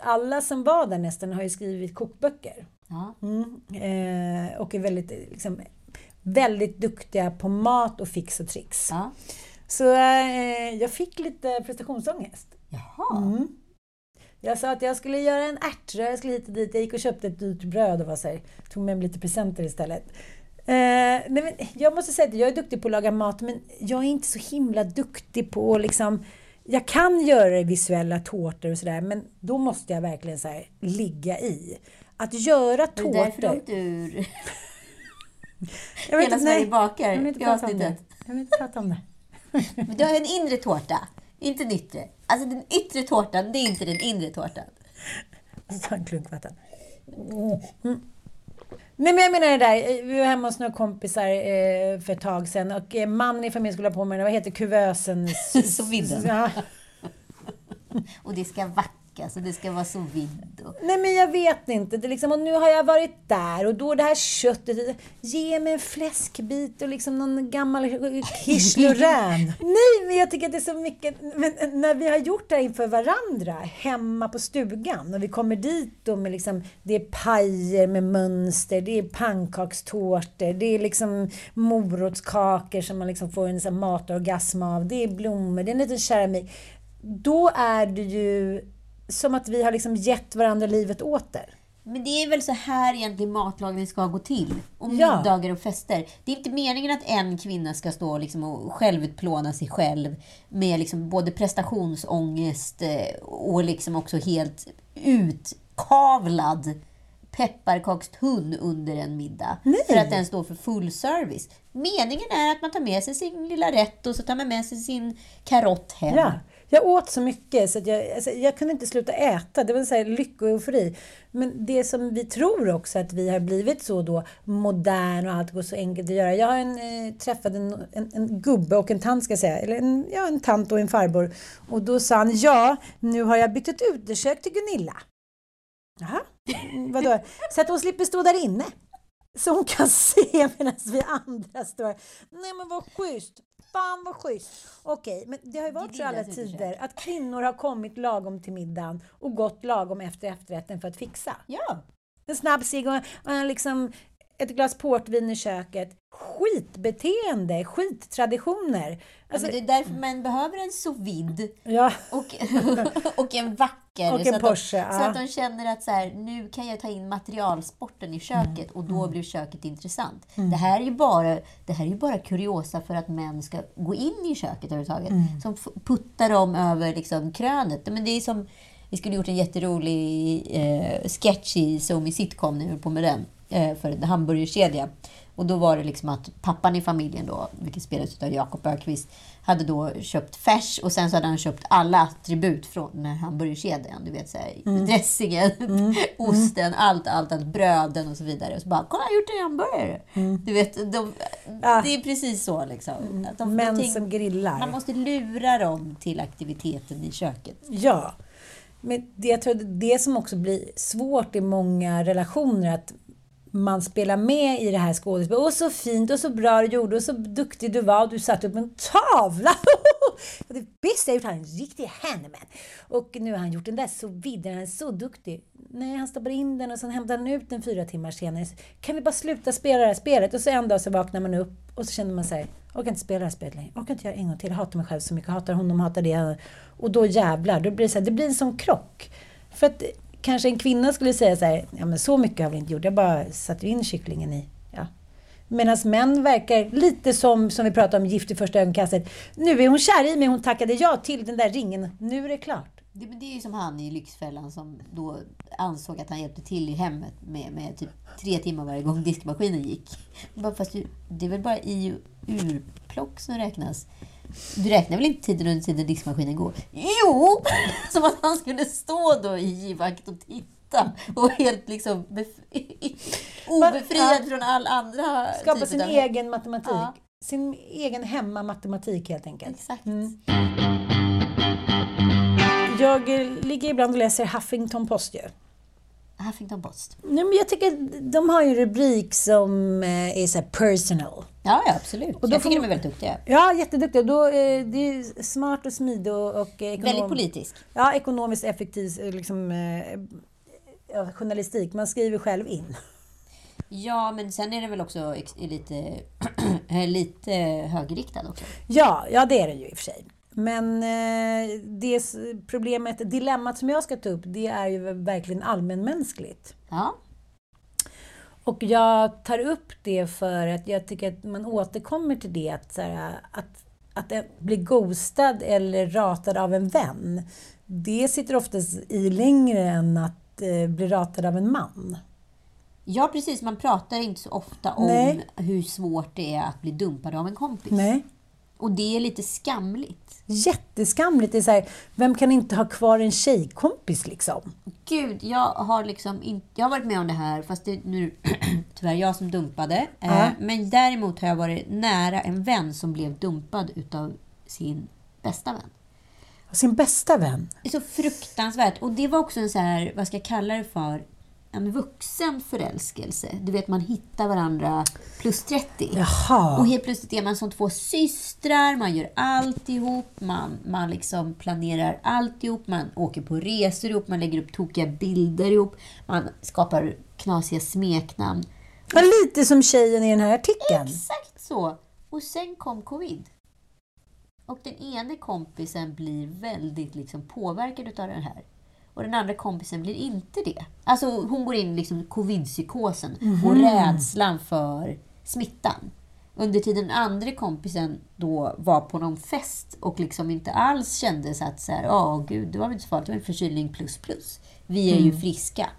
alla som var där nästan har ju skrivit kokböcker.
Ja.
Mm. Eh, och är väldigt, eh, liksom, väldigt duktiga på mat och fix och tricks.
ja.
Så eh, jag fick lite prestationsångest.
Jaha.
Mm. Jag sa att jag skulle göra en ärtröra, jag skulle hit och dit. Jag gick och köpte ett dyrt bröd och var så här, tog med mig lite presenter istället. Eh, nej men jag måste säga att jag är duktig på att laga mat, men jag är inte så himla duktig på liksom... Jag kan göra visuella tårtor och sådär, men då måste jag verkligen så här, ligga i. Att göra
Var det därför du
tårtor...
ur
Jag vet
Hela Sverige
nej,
bakar
Jag vill inte
i
prata om det.
avsnittet?
Jag vill inte prata om det.
Men du har en inre tårta, inte en yttre. Alltså den yttre tårtan, det är inte den inre tårtan.
Och så tar en klunk vatten. Mm. Nej men jag menar det där, vi var hemma hos några kompisar eh, för ett tag sedan och eh, mannen i familjen skulle ha på med, vad heter kuvösen?
Vidden.
Ja.
Och det ska vackas och det ska vara så vidd. Och...
Nej men jag vet inte, det liksom, och nu har jag varit där och då det här köttet, ge mig en fläskbit och liksom någon gammal quiche. Nej men jag tycker att det är så mycket, men när vi har gjort det här inför varandra, hemma på stugan, och vi kommer dit och med liksom, det är pajer med mönster, det är pannkakstårtor, det är liksom morotskakor som man liksom får en sån matorgasm av, det är blommor, det är en liten keramik. Då är det ju som att vi har liksom gett varandra livet åter.
Men det är väl så här egentligen matlagning ska gå till. Och
Ja.
middagar och fester. Det är inte meningen att en kvinna ska stå liksom och självutplåna sig själv med liksom både prestationsångest eh, och liksom också helt utkavlad pepparkakstunn under en middag.
Nej.
För att den står för full service. Meningen är att man tar med sig sin lilla rätt och så tar man med sig sin karott hem.
Ja, jag åt så mycket så att jag, alltså, jag kunde inte sluta äta. Det var så här och eufori. Men det som vi tror också att vi har blivit så då modern och allt går så enkelt att göra. Jag har en, eh, träffade en, en, en gubbe och en tant ska jag säga. Eller en, ja, en tant och en farbror. Och då sa han, ja, nu har jag bytt ett utekök till Gunilla. Jaha, vadå? Så att hon slipper stå där inne. Så hon kan se medan vi andra står. Nej men vad schysst! Fan vad schysst! Okej, men det har ju varit så alla tider att kvinnor har kommit lagom till middagen och gått lagom efter efterrätten för att fixa.
Ja.
En snabb cigg och och liksom ett glas portvin i köket. Skitbeteende, skittraditioner. Alltså,
men det är därför man behöver en sous
ja,
Och, och en vacker.
Och en
så, att
Porsche,
de, så
ja.
att de känner att så här, nu kan jag ta in materialsporten i köket och
Mm.
då blir köket intressant. Det, här är ju bara, det här är ju bara kuriosa för att män ska gå in i köket överhuvudtaget.
Mm.
Som puttar dem över liksom, krönet. Men det är som, vi skulle gjort en jätterolig eh, sketch i Somi Sitcom, när vi på med den, för en hamburgerkedja. Och då var det liksom att pappan i familjen då, vilket spelades av Jakob Ökvist, hade då köpt färs och sen så hade han köpt alla attribut från den här hamburgerkedjan. Du vet så här,
Mm.
dressingen, osten, allt, allt, allt, bröden och så vidare. Och så bara, kolla jag har gjort en hamburgare. Du vet, de,
Mm. Mm.
det är precis så liksom. Att de,
män
tänk-
som grillar.
man måste lura dem till aktiviteten i köket.
Ja. Men det, jag tror det som också blir svårt i många relationer, att man spelar med i det här skådespelet. Och så fint och så bra du gjorde och så duktig du var du satte upp en tavla. Det bästa jag gjort, han är en riktig handyman. Och nu har han gjort den där så vidare, han är så duktig. Nej, han stoppar in den och sen hämtar han ut den fyra timmar senare. Kan vi bara sluta spela det här spelet? Och så en dag så vaknar man upp och så känner man sig orkar inte spela det här spelet längre. Orkar inte göra en gång till. Jag hatar mig själv så mycket. Jag hatar honom, hatar det. Och då jävlar, då blir det så här, det blir en sån krock. För att kanske en kvinna skulle säga så här, ja men så mycket har vi inte gjort. Jag bara satte in kycklingen i, ja. Medan män verkar lite som, som vi pratade om, Gift i första ögonkastet. Nu är hon kär i mig, hon tackade ja till den där ringen. Nu är det klart.
Det, men det är ju som han i Lyxfällan som då ansåg att han hjälpte till i hemmet med, med typ tre timmar varje gång diskmaskinen gick. Bara, fast det är väl bara i urplock som räknas? Du räknar väl inte tiden under tiden diskmaskinen går? Jo! Som att han skulle stå då i givakt och titta och helt liksom bef- obefriad från all andra
Skapa
typer
sin
av-
egen matematik.
Ja.
Sin egen hemmamatematik helt enkelt.
Exakt.
Mm. Jag eh, ligger ibland och läser Huffington Post ju.
Huffington Post.
Nej, men jag tycker de har en rubrik som eh, är så här personal.
Ja, ja absolut.
Och då
jag
får
tycker
man-
de är väldigt duktiga.
Ja, jätteduktiga. Då, eh, det är smart och smidig och, och ekonom...
Väldigt politisk.
Ja, ekonomiskt effektiv eh, liksom, eh, journalistik. Man skriver själv in.
Ja, men sen är det väl också lite, lite högerriktad också.
Ja, ja det är det ju i och för sig. Men eh, det problemet, dilemmat som jag ska ta upp, det är ju verkligen allmänmänskligt.
Ja,
Och jag tar upp det för att jag tycker att man återkommer till det att, så här, att, att bli ghostad eller ratad av en vän, det sitter oftast i längre än att eh, bli ratad av en man.
ja precis. Man pratar inte så ofta om
Nej.
hur svårt det är att bli dumpad av en kompis.
Nej.
Och det är lite skamligt.
Jätteskamligt. Det är så här, vem kan inte ha kvar en tjejkompis liksom?
Gud, jag har liksom inte... Jag har varit med om det här, fast det är nu tyvärr jag som dumpade. Eh, men däremot har jag varit nära en vän som blev dumpad utav sin bästa vän.
Sin bästa vän.
Det är så fruktansvärt. Och det var också en så här, vad ska jag kalla det för? En vuxen förälskelse. Du vet, man hittar varandra plus 30.
Jaha.
Och helt plötsligt är man som två systrar, man gör allt ihop, man, man liksom planerar allt ihop, man åker på resor ihop, man lägger upp tokiga bilder ihop, man skapar knasiga smeknamn.
Ja, lite som tjejen i den här artikeln.
Exakt så! Och sen kom covid. Och den ene kompisen blir väldigt liksom påverkad utav det här. Och den andra kompisen blir inte det. Alltså hon går in i liksom covid-psykosen och rädslan för smittan. Under tiden den andra kompisen då var på någon fest och liksom inte alls kände så att så här, åh gud, det var väl inte så farligt, det var en förkylning plus plus. Vi är ju friska.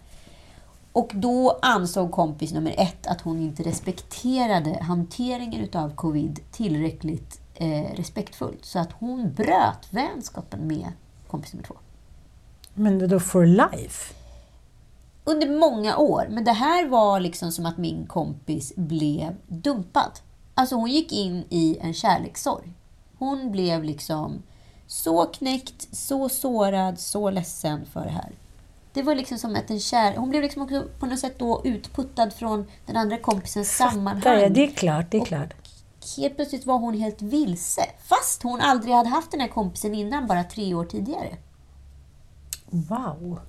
Och då ansåg kompis nummer ett att hon inte respekterade hanteringen utav covid tillräckligt eh, respektfullt. Så att hon bröt vänskapen med kompis nummer två.
Men då for life?
Under många år. Men det här var liksom som att min kompis blev dumpad. Alltså hon gick in i en kärlekssorg. Hon blev liksom så knäckt, så sårad, så ledsen för det här. Det var liksom som att en kär... Hon blev liksom också på något sätt då utputtad från den andra kompisens sammanhang.
Ja, det är klart, det är
Och
klart.
Helt plötsligt var hon helt vilse. Fast hon aldrig hade haft den här kompisen innan, bara tre år tidigare.
Wow.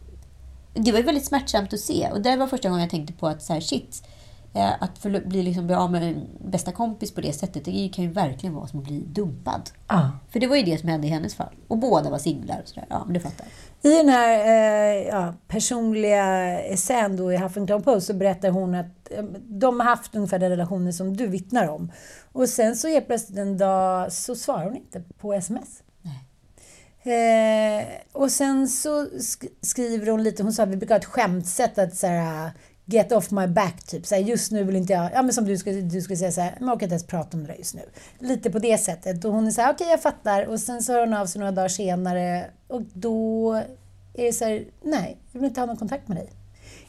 Det var ju väldigt smärtsamt att se. Och det var första gången jag tänkte på att så här, shit, eh, att bli, liksom, bli av med en bästa kompis på det sättet, det kan ju verkligen vara som att bli dumpad.
Ja.
För det var ju det som hände i hennes fall. Och båda var singlar och sådär. Ja, men du fattar.
I den här eh, ja, personliga essän då i Huffington Post så berättar hon att eh, de har haft ungefär den relationen som du vittnar om. Och sen så helt plötsligt en dag så svarar hon inte på sms. Eh, och sen så sk- skriver hon lite, hon sa att vi brukar ha ett skämtsätt att så här, get off my back typ. Så här, just nu vill inte jag, ja men som du skulle, du skulle säga så här, jag orkar inte ens prata om det där just nu. Lite på det sättet. Och hon är så här, okej jag fattar. Och sen så hör hon av sig några dagar senare och då är det så här, nej, jag vill inte ha någon kontakt med dig.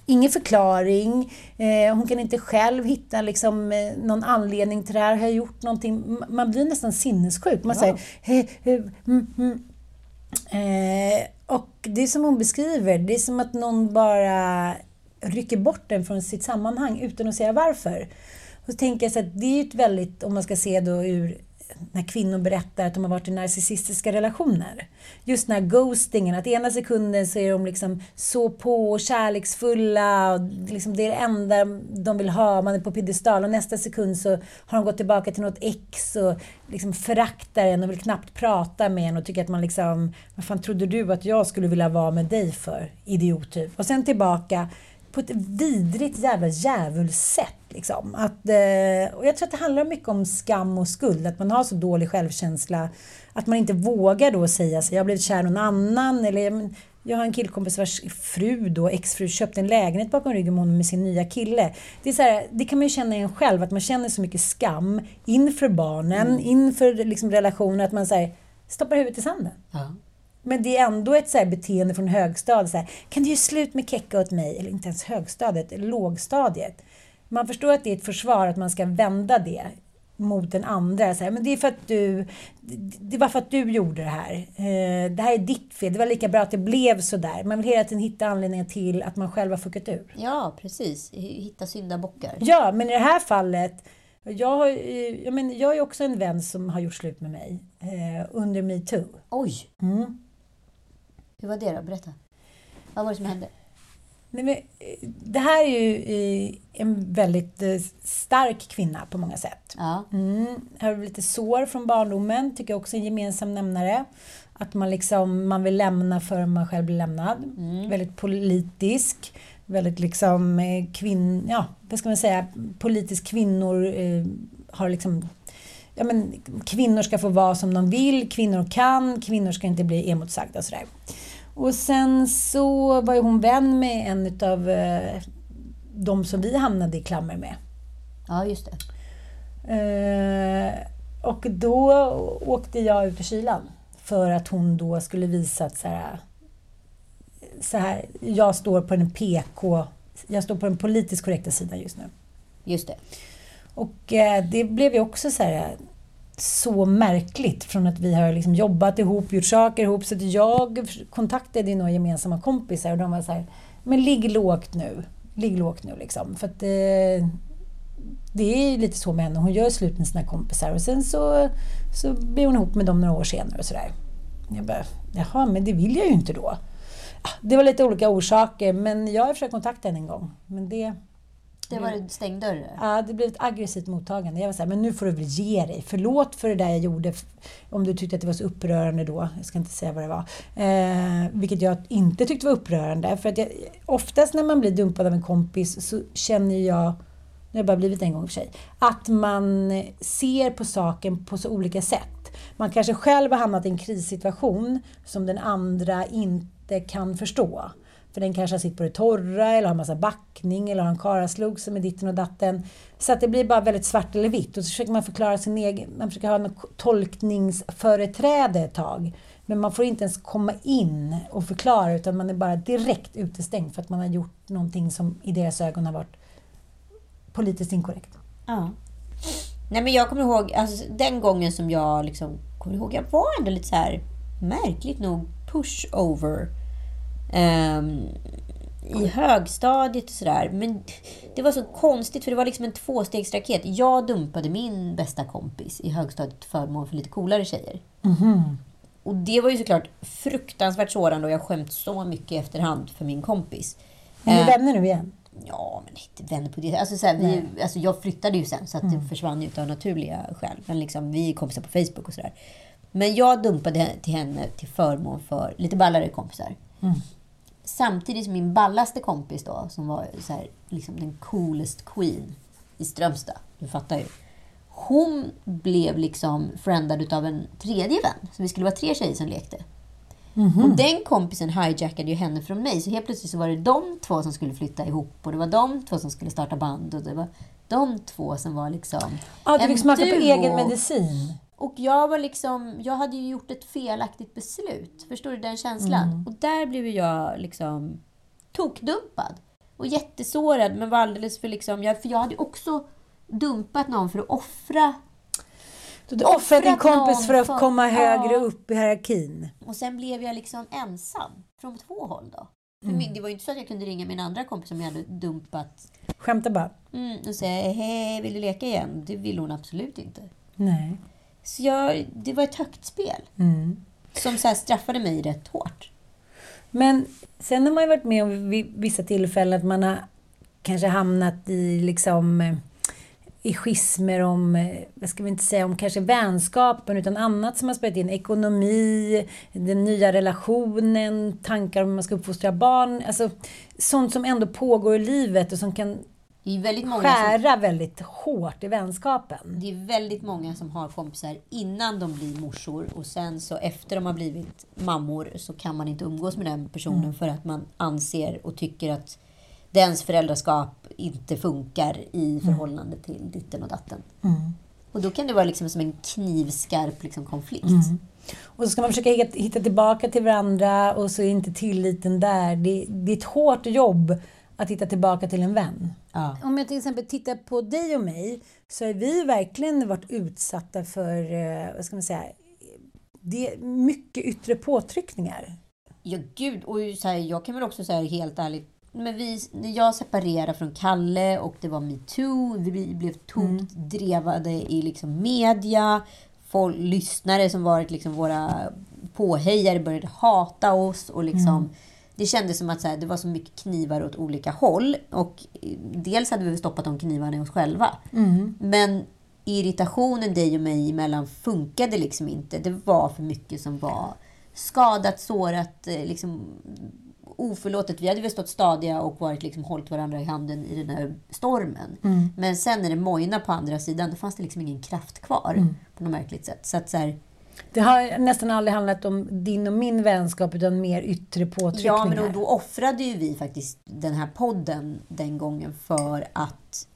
Ingen förklaring. Eh, hon kan inte själv hitta liksom, eh, någon anledning till det här. Har jag gjort någonting? Man blir nästan sinnessjuk. Man säger, "Eh, eh, mm, mm." Eh, och det är som hon beskriver, det är som att någon bara rycker bort den från sitt sammanhang utan att säga varför. Och så tänker jag så att det är ju ett väldigt, om man ska se då ur när kvinnor berättar att de har varit i narcissistiska relationer. Just den här ghostingen, att ena sekunden så är de liksom så på och kärleksfulla och liksom det är det enda de vill ha, man är på piedestal och nästa sekund så har de gått tillbaka till något ex och liksom föraktar en och vill knappt prata med en och tycker att man liksom, vad fan trodde du att jag skulle vilja vara med dig för, idiot typ. Och sen tillbaka på ett vidrigt jävla djävulssätt. Liksom. Att, eh, och jag tror att det handlar mycket om skam och skuld, att man har så dålig självkänsla att man inte vågar då säga sig, jag har blivit kär i någon annan eller "Men jag har en killkompis vars fru då, exfru, köpte en lägenhet bakom ryggen på honom med sin nya kille. Det, är så här, det kan man ju känna igen själv, att man känner så mycket skam inför barnen, inför liksom relationen, att man säger stoppar huvudet i sanden.
Ja.
Men det är ändå ett så här beteende från högstadiet. Så här, kan du göra slut med kecka åt mig? Eller inte ens högstadiet, lågstadiet. Man förstår att det är ett försvar att man ska vända det mot den andra. Så här, men det är för att du, det var för att du gjorde det här. Eh, det här är ditt fel. Det var lika bra att det blev så där. Man vill hela tiden hitta anledningar till att man själv har fuckat ur.
ja, precis. Hitta syndabockar.
Ja, men i det här fallet jag, har, eh, jag, men, jag är också en vän som har gjort slut med mig eh, under metoo.
Oj!
Mm.
Hur var det då? Berätta. Vad var det som hände?
Nej, men, eh, det här är ju en väldigt eh, stark kvinna på många sätt.
Ja.
Mm. Har lite sår från barndomen, tycker jag också är en gemensam nämnare. Att man, liksom, man vill lämna för man själv blir lämnad. Väldigt politisk. Väldigt liksom eh, kvinn... Ja, vad ska man säga? Politisk kvinnor eh, har liksom... Ja, men, kvinnor ska få vara som de vill, kvinnor kan, kvinnor ska inte bli emotsagda och sådär. Och sen så var ju hon vän med en utav eh, de som vi hamnade i klammer med.
ja, just det.
Eh, och då åkte jag ut i kylan. För att hon då skulle visa att så här, så här, jag står på den PK, jag står på den politiskt korrekta sidan just nu.
Just det.
Och eh, det blev ju också så här så märkligt från att vi har liksom jobbat ihop, gjort saker ihop. Så att jag kontaktade några gemensamma kompisar och de var så här, men ligg lågt nu. Ligg lågt nu liksom. För att eh, det är ju lite så med henne. Hon gör slut med sina kompisar och sen så, så blir hon ihop med dem några år senare och sådär. Jag bara, jaha, men det vill jag ju inte då. Ah, det var lite olika orsaker, men jag har försökt kontakta henne en gång. Men det,
det var det stängd dörr?
Ja, det blev ett aggressivt mottagande. Jag var så här, men nu får du väl ge dig. Förlåt för det där jag gjorde, om du tyckte att det var så upprörande då. Jag ska inte säga vad det var. Eh, vilket jag inte tyckte var upprörande. För att jag, oftast när man blir dumpad av en kompis så känner jag, det har bara blivit en gång för sig, att man ser på saken på så olika sätt. Man kanske själv har hamnat i en krissituation som den andra inte kan förstå. För den kanske har sitt på det torra eller har massa backning eller har en karaslog som är ditten och datten. Så att det blir bara väldigt svart eller vitt. Och så försöker man förklara sin egen... Man försöker ha något tolkningsföreträde ett tag. Men man får inte ens komma in och förklara utan man är bara direkt utestängd för att man har gjort någonting som i deras ögon har varit politiskt inkorrekt.
Ja. Nej men jag kommer ihåg, alltså, den gången som jag liksom, kommer ihåg, jag var ändå lite så här märkligt nog pushover um, i högstadiet och sådär. Men det var så konstigt för det var liksom en tvåstegsraket. Jag dumpade min bästa kompis i högstadiet till förmån för lite coolare tjejer.
Mm.
Och det var ju såklart fruktansvärt sårande och jag skämt så mycket i efterhand för min kompis.
Är ni
Eh,
vänner nu igen?
Ja, men inte vänner på det alltså, så här, vi, alltså Jag flyttade ju sen så att det försvann ju av naturliga skäl. Men liksom, vi är kompisar på Facebook och sådär. Men jag dumpade till henne till förmån för lite ballare kompisar. Samtidigt som min ballaste kompis då, som var så här, liksom den coolest queen i Strömstad, du fattar ju. Hon blev liksom friendad utav en tredje vän. Så vi skulle vara tre tjejer som lekte. Och den kompisen hijackade ju henne från mig. Så helt plötsligt så var det de två som skulle flytta ihop. Och det var de två som skulle starta band. Och det var de två som var liksom
Ja, du fick smaka på egen medicin.
Och jag var liksom, jag hade ju gjort ett felaktigt beslut. Förstår du den känslan? Och där blev jag liksom tokdumpad. Och jättesårad, men var alldeles för liksom, jag, för jag hade också dumpat någon för att offra.
Du din
Offrat
kompis
någon
för att
för-
komma högre
Ja.
upp i hierarkin.
Och sen blev jag liksom ensam. Från två håll då.
Mm.
min, det var ju inte så att jag kunde ringa min andra kompis som jag hade dumpat.
Skämta bara.
Mm, och säga, hej, vill du leka igen? Det ville hon absolut inte.
Nej.
Så jag, det var ett högt spel.
Mm.
Som så straffade mig rätt hårt.
Men sen har man ju varit med om vid vissa tillfällen att man har kanske hamnat i liksom eh, i schismer om, eh, vad ska vi inte säga, om kanske vänskapen utan annat som har spelat in. Ekonomi, den nya relationen, tankar om hur man ska uppfostra barn. Alltså sånt som ändå pågår i livet och som kan
Det är väldigt många som,
skära väldigt hårt i vänskapen.
det är väldigt många som har kompisar innan de blir morsor och sen så efter de har blivit mammor så kan man inte umgås med den personen för att man anser och tycker att dens föräldraskap inte funkar i förhållande till ditten och datten. Och då kan det vara liksom som en knivskarp liksom konflikt.
Och så ska man försöka hitta, hitta tillbaka till varandra och så är inte tilliten där. Det, det är ett hårt jobb att hitta tillbaka till en vän.
Ja.
Om jag till exempel tittar på dig och mig så har vi verkligen varit utsatta för, eh, vad ska man säga, det är mycket yttre påtryckningar.
Ja, gud. Och så här, jag kan väl också säga helt ärligt. Men vi, när jag separerade från Kalle och det var metoo, vi blev tokdrevade i liksom media. Folk, lyssnare som varit liksom våra påhejare började hata oss. och liksom Det kändes som att så här, det var så mycket knivar åt olika håll. Och eh, dels hade vi stoppat de knivarna i oss själva. Men irritationen dig och mig emellan funkade liksom inte. Det var för mycket som var skadat, sårat, eh, liksom oförlåtet. Vi hade väl stått stadiga och varit liksom, hållit varandra i handen i den här stormen. Men sen när det mojnade på andra sidan, då fanns det liksom ingen kraft kvar på något märkligt sätt. Så att så här,
Det har nästan aldrig handlat om din och min vänskap utan mer yttre påtryckningar.
Ja, men då, offrade ju vi faktiskt den här podden den gången för att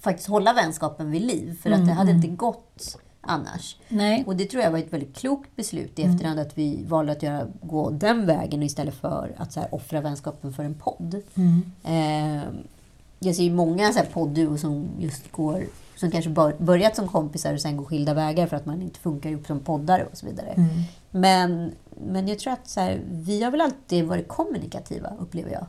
faktiskt hålla vänskapen vid liv. För att det hade inte gått annars.
Nej.
Och det tror jag var ett väldigt klokt beslut i efterhand att vi valde att göra, gå den vägen istället för att så här, offra vänskapen för en podd. Eh, jag ser ju många så här poddduo som just går som kanske bör, börjat som kompisar och sen går skilda vägar för att man inte funkar ihop som poddare och så vidare. Men, men jag tror att så här, vi har väl alltid varit kommunikativa, upplever jag.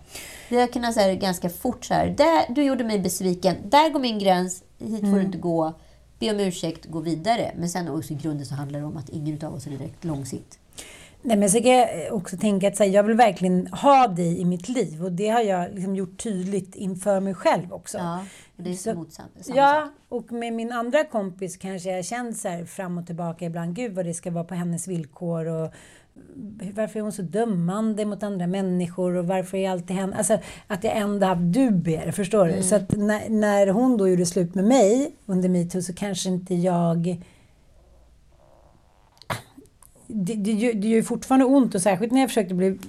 Vi har kunnat säga ganska fort så här, där, du gjorde mig besviken, där går min gräns, hit får du inte gå, be om ursäkt, gå vidare. Men sen också i grunden så handlar det om att ingen av oss är direkt långsikt.
Nej, men så kan jag också tänka att här, jag vill verkligen ha dig i mitt liv och det har jag liksom gjort tydligt inför mig själv också.
Ja, det är så, motsamt.
Ja, och med min andra kompis kanske jag känt så här fram och tillbaka ibland, gud vad det ska vara på hennes villkor och varför är hon så dömande mot andra människor och varför är alltid henne... Alltså att jag ändå haft dubier, förstår du? Mm. Så att när, när hon då gjorde slut med mig under metoo så kanske inte jag det, det, det gör ju fortfarande ont och särskilt när jag försökte bli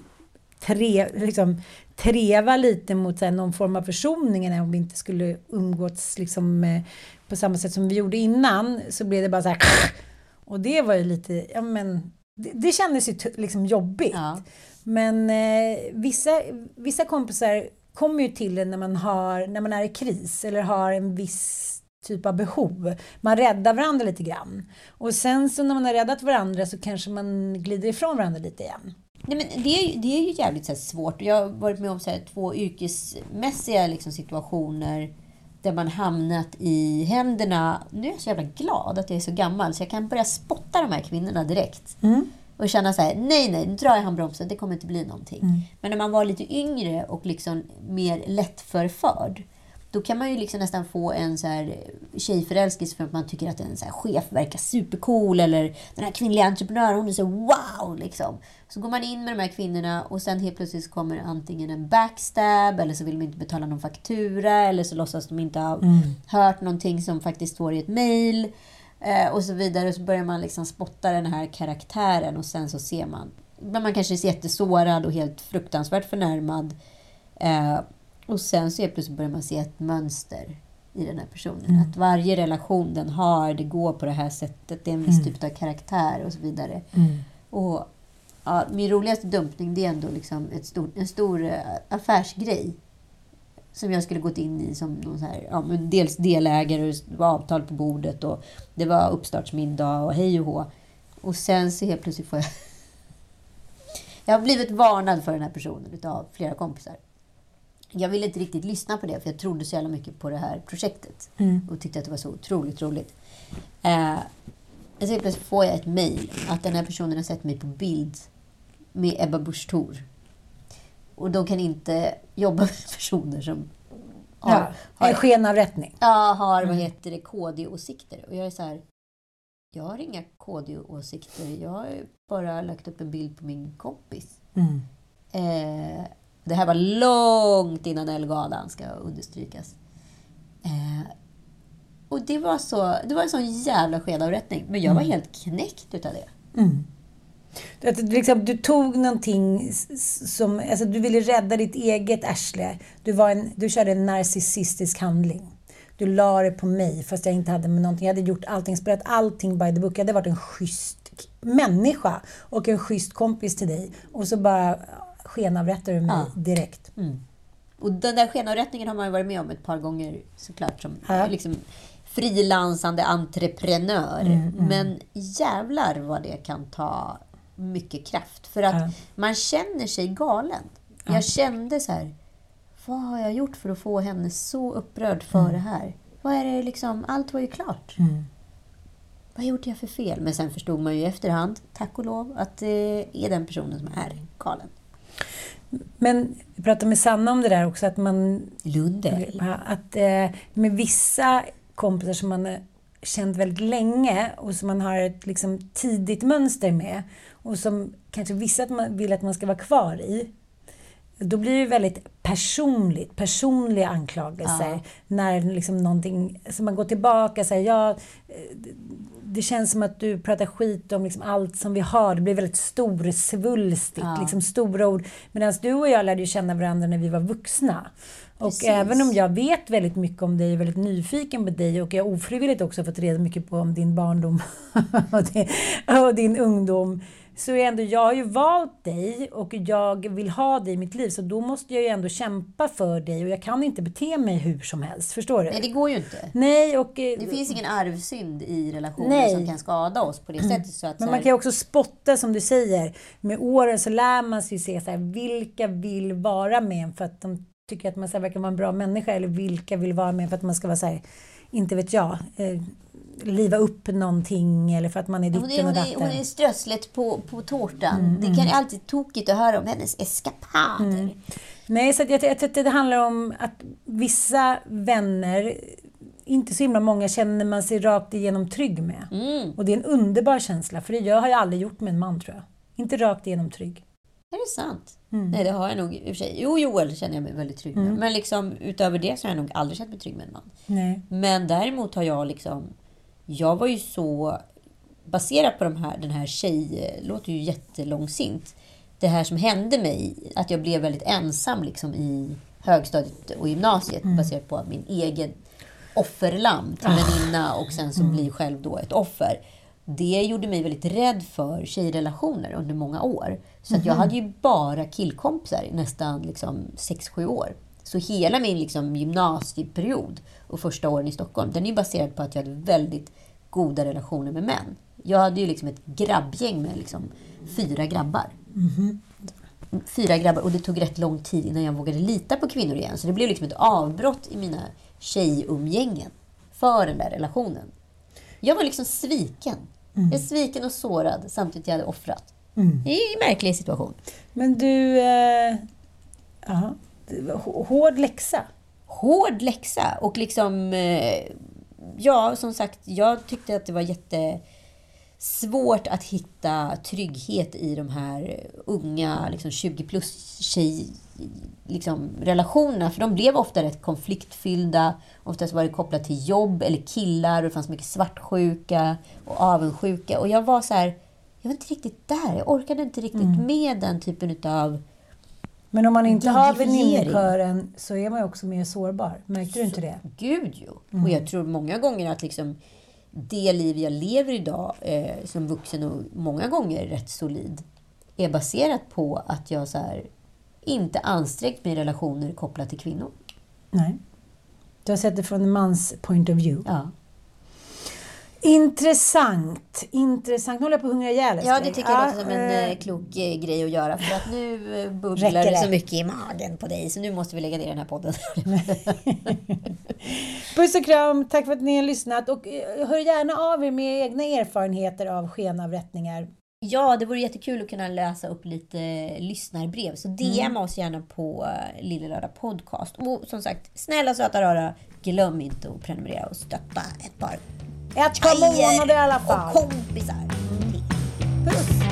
tre, liksom, treva lite mot här, någon form av försoning om vi inte skulle umgås liksom, eh, på samma sätt som vi gjorde innan så blev det bara så här och det var ju lite, ja men det, det kändes ju liksom jobbigt. Ja. Men eh, vissa, vissa kompisar kommer ju till en när man, har, när man är i kris eller har en viss typ av behov. Man räddar varandra lite grann. Och sen så när man har räddat varandra så kanske man glider ifrån varandra lite igen.
Nej, men det, är, det är ju jävligt så svårt. Jag har varit med om så här, två yrkesmässiga liksom, situationer där man hamnat i händerna... Nu är jag så jävla glad att jag är så gammal så jag kan börja spotta de här kvinnorna direkt. Mm. Och känna så här, nej, nej, nu drar jag handbromsen, det kommer inte bli någonting. Mm. Men när man var lite yngre och liksom mer lättförförd, då kan man ju liksom nästan få en så här tjejförälskelse för att man tycker att en så chef verkar supercool eller den här kvinnliga entreprenören, hon är så wow! Liksom. Så går man in med de här kvinnorna och sen helt plötsligt kommer antingen en backstab eller så vill de inte betala någon faktura eller så låtsas de inte ha mm. hört någonting som faktiskt står i ett mail. Eh, och så vidare. Så börjar man liksom spotta den här karaktären och sen så ser man. Men man kanske är jättesårad och helt fruktansvärt förnärmad. Eh, och sen så plötsligt börjar man se ett mönster i den här personen. Mm. Att varje relation den har, det går på det här sättet. Det är en viss mm. typ av karaktär och så vidare. Mm. Och ja, Min roligaste dumpning det är ändå liksom ett stor, en stor uh, affärsgrej. Som jag skulle gått in i som någon så här, ja, men dels delägare och det var avtal på bordet och det var uppstartsmiddag och hej och hå. Och sen så helt plötsligt får jag... jag har blivit varnad för den här personen av flera kompisar jag ville inte riktigt lyssna på det, för jag trodde så jävla mycket på det här projektet. Mm. Och tyckte att det var så otroligt roligt. Eh, så plötsligt får jag ett mejl att den här personen har sett mig på bild med Ebba Busch Thor. Och de kan inte jobba med personer som
har... Ja, har en skenavrättning.
Ja, har vad mm. heter det, KD-åsikter. Och jag är så här... Jag har inga KD-åsikter. Jag har bara lagt upp en bild på min kompis. Mm. Eh, det här var långt innan Ellegalan, ska understrykas. Eh, och det var, så, det var en sån jävla skenavrättning. Men jag var mm. helt knäckt utav det. Mm.
Att, liksom, du tog någonting som... Alltså, du ville rädda ditt eget arsle. Du, var en, du körde en narcissistisk handling. Du la det på mig fast jag inte hade med någonting. Jag hade gjort allting, spelat allting by the book. Jag hade varit en schysst människa och en schysst kompis till dig. Och så bara skenavrättar du mig ja. direkt. Mm.
Och den där skenavrättningen har man ju varit med om ett par gånger såklart som ja. liksom, frilansande entreprenör. Mm, mm. Men jävlar vad det kan ta mycket kraft. För att ja. man känner sig galen. Jag kände så här, vad har jag gjort för att få henne så upprörd för mm. det här? Vad är det liksom, allt var ju klart. Mm. Vad gjorde jag för fel? Men sen förstod man ju i efterhand, tack och lov, att det är den personen som är galen.
Men vi pratade med Sanna om det där också, att man...
Lundell?
Att eh, med vissa kompisar som man känt väldigt länge och som man har ett liksom, tidigt mönster med och som kanske vissa att man vill att man ska vara kvar i. Då blir det väldigt personligt, personliga anklagelser. Ja. När liksom någonting, så man går tillbaka och säger ja, det känns som att du pratar skit om liksom allt som vi har. Det blir väldigt storsvulstigt, ja. liksom stora ord. Medan du och jag lärde ju känna varandra när vi var vuxna. Precis. Och även om jag vet väldigt mycket om dig och är väldigt nyfiken på dig och jag ofrivilligt också fått reda mycket på om din barndom och din ungdom så är ändå, jag har ju valt dig och jag vill ha dig i mitt liv. Så då måste jag ju ändå kämpa för dig och jag kan inte bete mig hur som helst. Förstår du?
Nej, det går ju inte.
Nej, och,
eh, det finns ingen arvsynd i relationer nej. som kan skada oss på det sättet. Så att,
Men man kan ju också spotta, som du säger. Med åren så lär man sig se så här, vilka vill vara med en för att de tycker att man så här, verkar vara en bra människa eller vilka vill vara med för att man ska vara så här, inte vet jag, eh, liva upp någonting eller för att man är
Hon är,
ditten och
hon, är,
datten.
hon är strösslet på, på tårtan. Det kan alltid tokigt att höra om hennes eskapader.
Nej, så jag, jag tror att det handlar om att vissa vänner, inte så himla många, känner man sig rakt igenom trygg med.
Mm.
Och det är en underbar känsla, för det jag har jag aldrig gjort med en man tror jag. Inte rakt igenom trygg.
Är det sant?
Mm.
Nej, det har jag nog i och för sig. Jo, Joel känner jag mig väldigt trygg med. Men liksom, utöver det så har jag nog aldrig känt mig trygg med en man.
Nej.
Men däremot har jag liksom... Jag var ju så... Baserat på de här, den här tjej... låter ju jättelångsint. Det här som hände mig, att jag blev väldigt ensam liksom i högstadiet och gymnasiet. Baserat på min egen offerlamm till väninna och sen så blir själv då ett offer. Det gjorde mig väldigt rädd för tjejrelationer under många år. Så att jag hade ju bara killkompisar i nästan liksom 6-7 år. Så hela min liksom gymnasieperiod och första åren i Stockholm, den är ju baserad på att jag hade väldigt goda relationer med män. Jag hade ju liksom ett grabbgäng med liksom fyra grabbar. Fyra grabbar och det tog rätt lång tid innan jag vågade lita på kvinnor igen. Så det blev liksom ett avbrott i mina tjejumgängen för den där relationen. Jag var liksom sviken. Jag är sviken och sårad samtidigt jag hade offrat. Det är en märklig situation.
Men du... Eh, hård läxa.
hård läxa. Och liksom, eh, ja, som sagt, jag tyckte att det var jättesvårt att hitta trygghet i de här unga, liksom 20 plus tjej, liksom, relationerna. För de blev ofta rätt konfliktfyllda. Oftast var det kopplat till jobb eller killar. Och det fanns mycket svartsjuka och avundsjuka. Och jag var så här, jag var inte riktigt där. Jag orkade inte riktigt med den typen av
Men om man inte har väninnekören så är man ju också mer sårbar. Märkte du inte det?
Gud jo. Och jag tror många gånger att liksom det liv jag lever idag eh, som vuxen och många gånger rätt solid är baserat på att jag så här, inte ansträngt mig i relationer kopplat till kvinnor.
Nej. Du har sett det från en mans point of view.
Ja,
Intressant. Intressant. Nu håller jag på att hungra ihjäl
ja det tycker jag
Ja,
låter som en
eh,
klok eh, grej att göra. För att nu bubblar det så mycket i magen på dig. Så nu måste vi lägga ner den här podden.
Puss och kram. Tack för att ni har lyssnat. Och hör gärna av er med egna erfarenheter av skenavrättningar.
Ja, det vore jättekul att kunna läsa upp lite lyssnarbrev. Så DM
Mm.
oss gärna på Lille Lördag Podcast. Och som sagt, snälla söta rara, glöm inte att prenumerera och stötta ett par
Ett par månader i alla fall.
och kompisar.
Puss.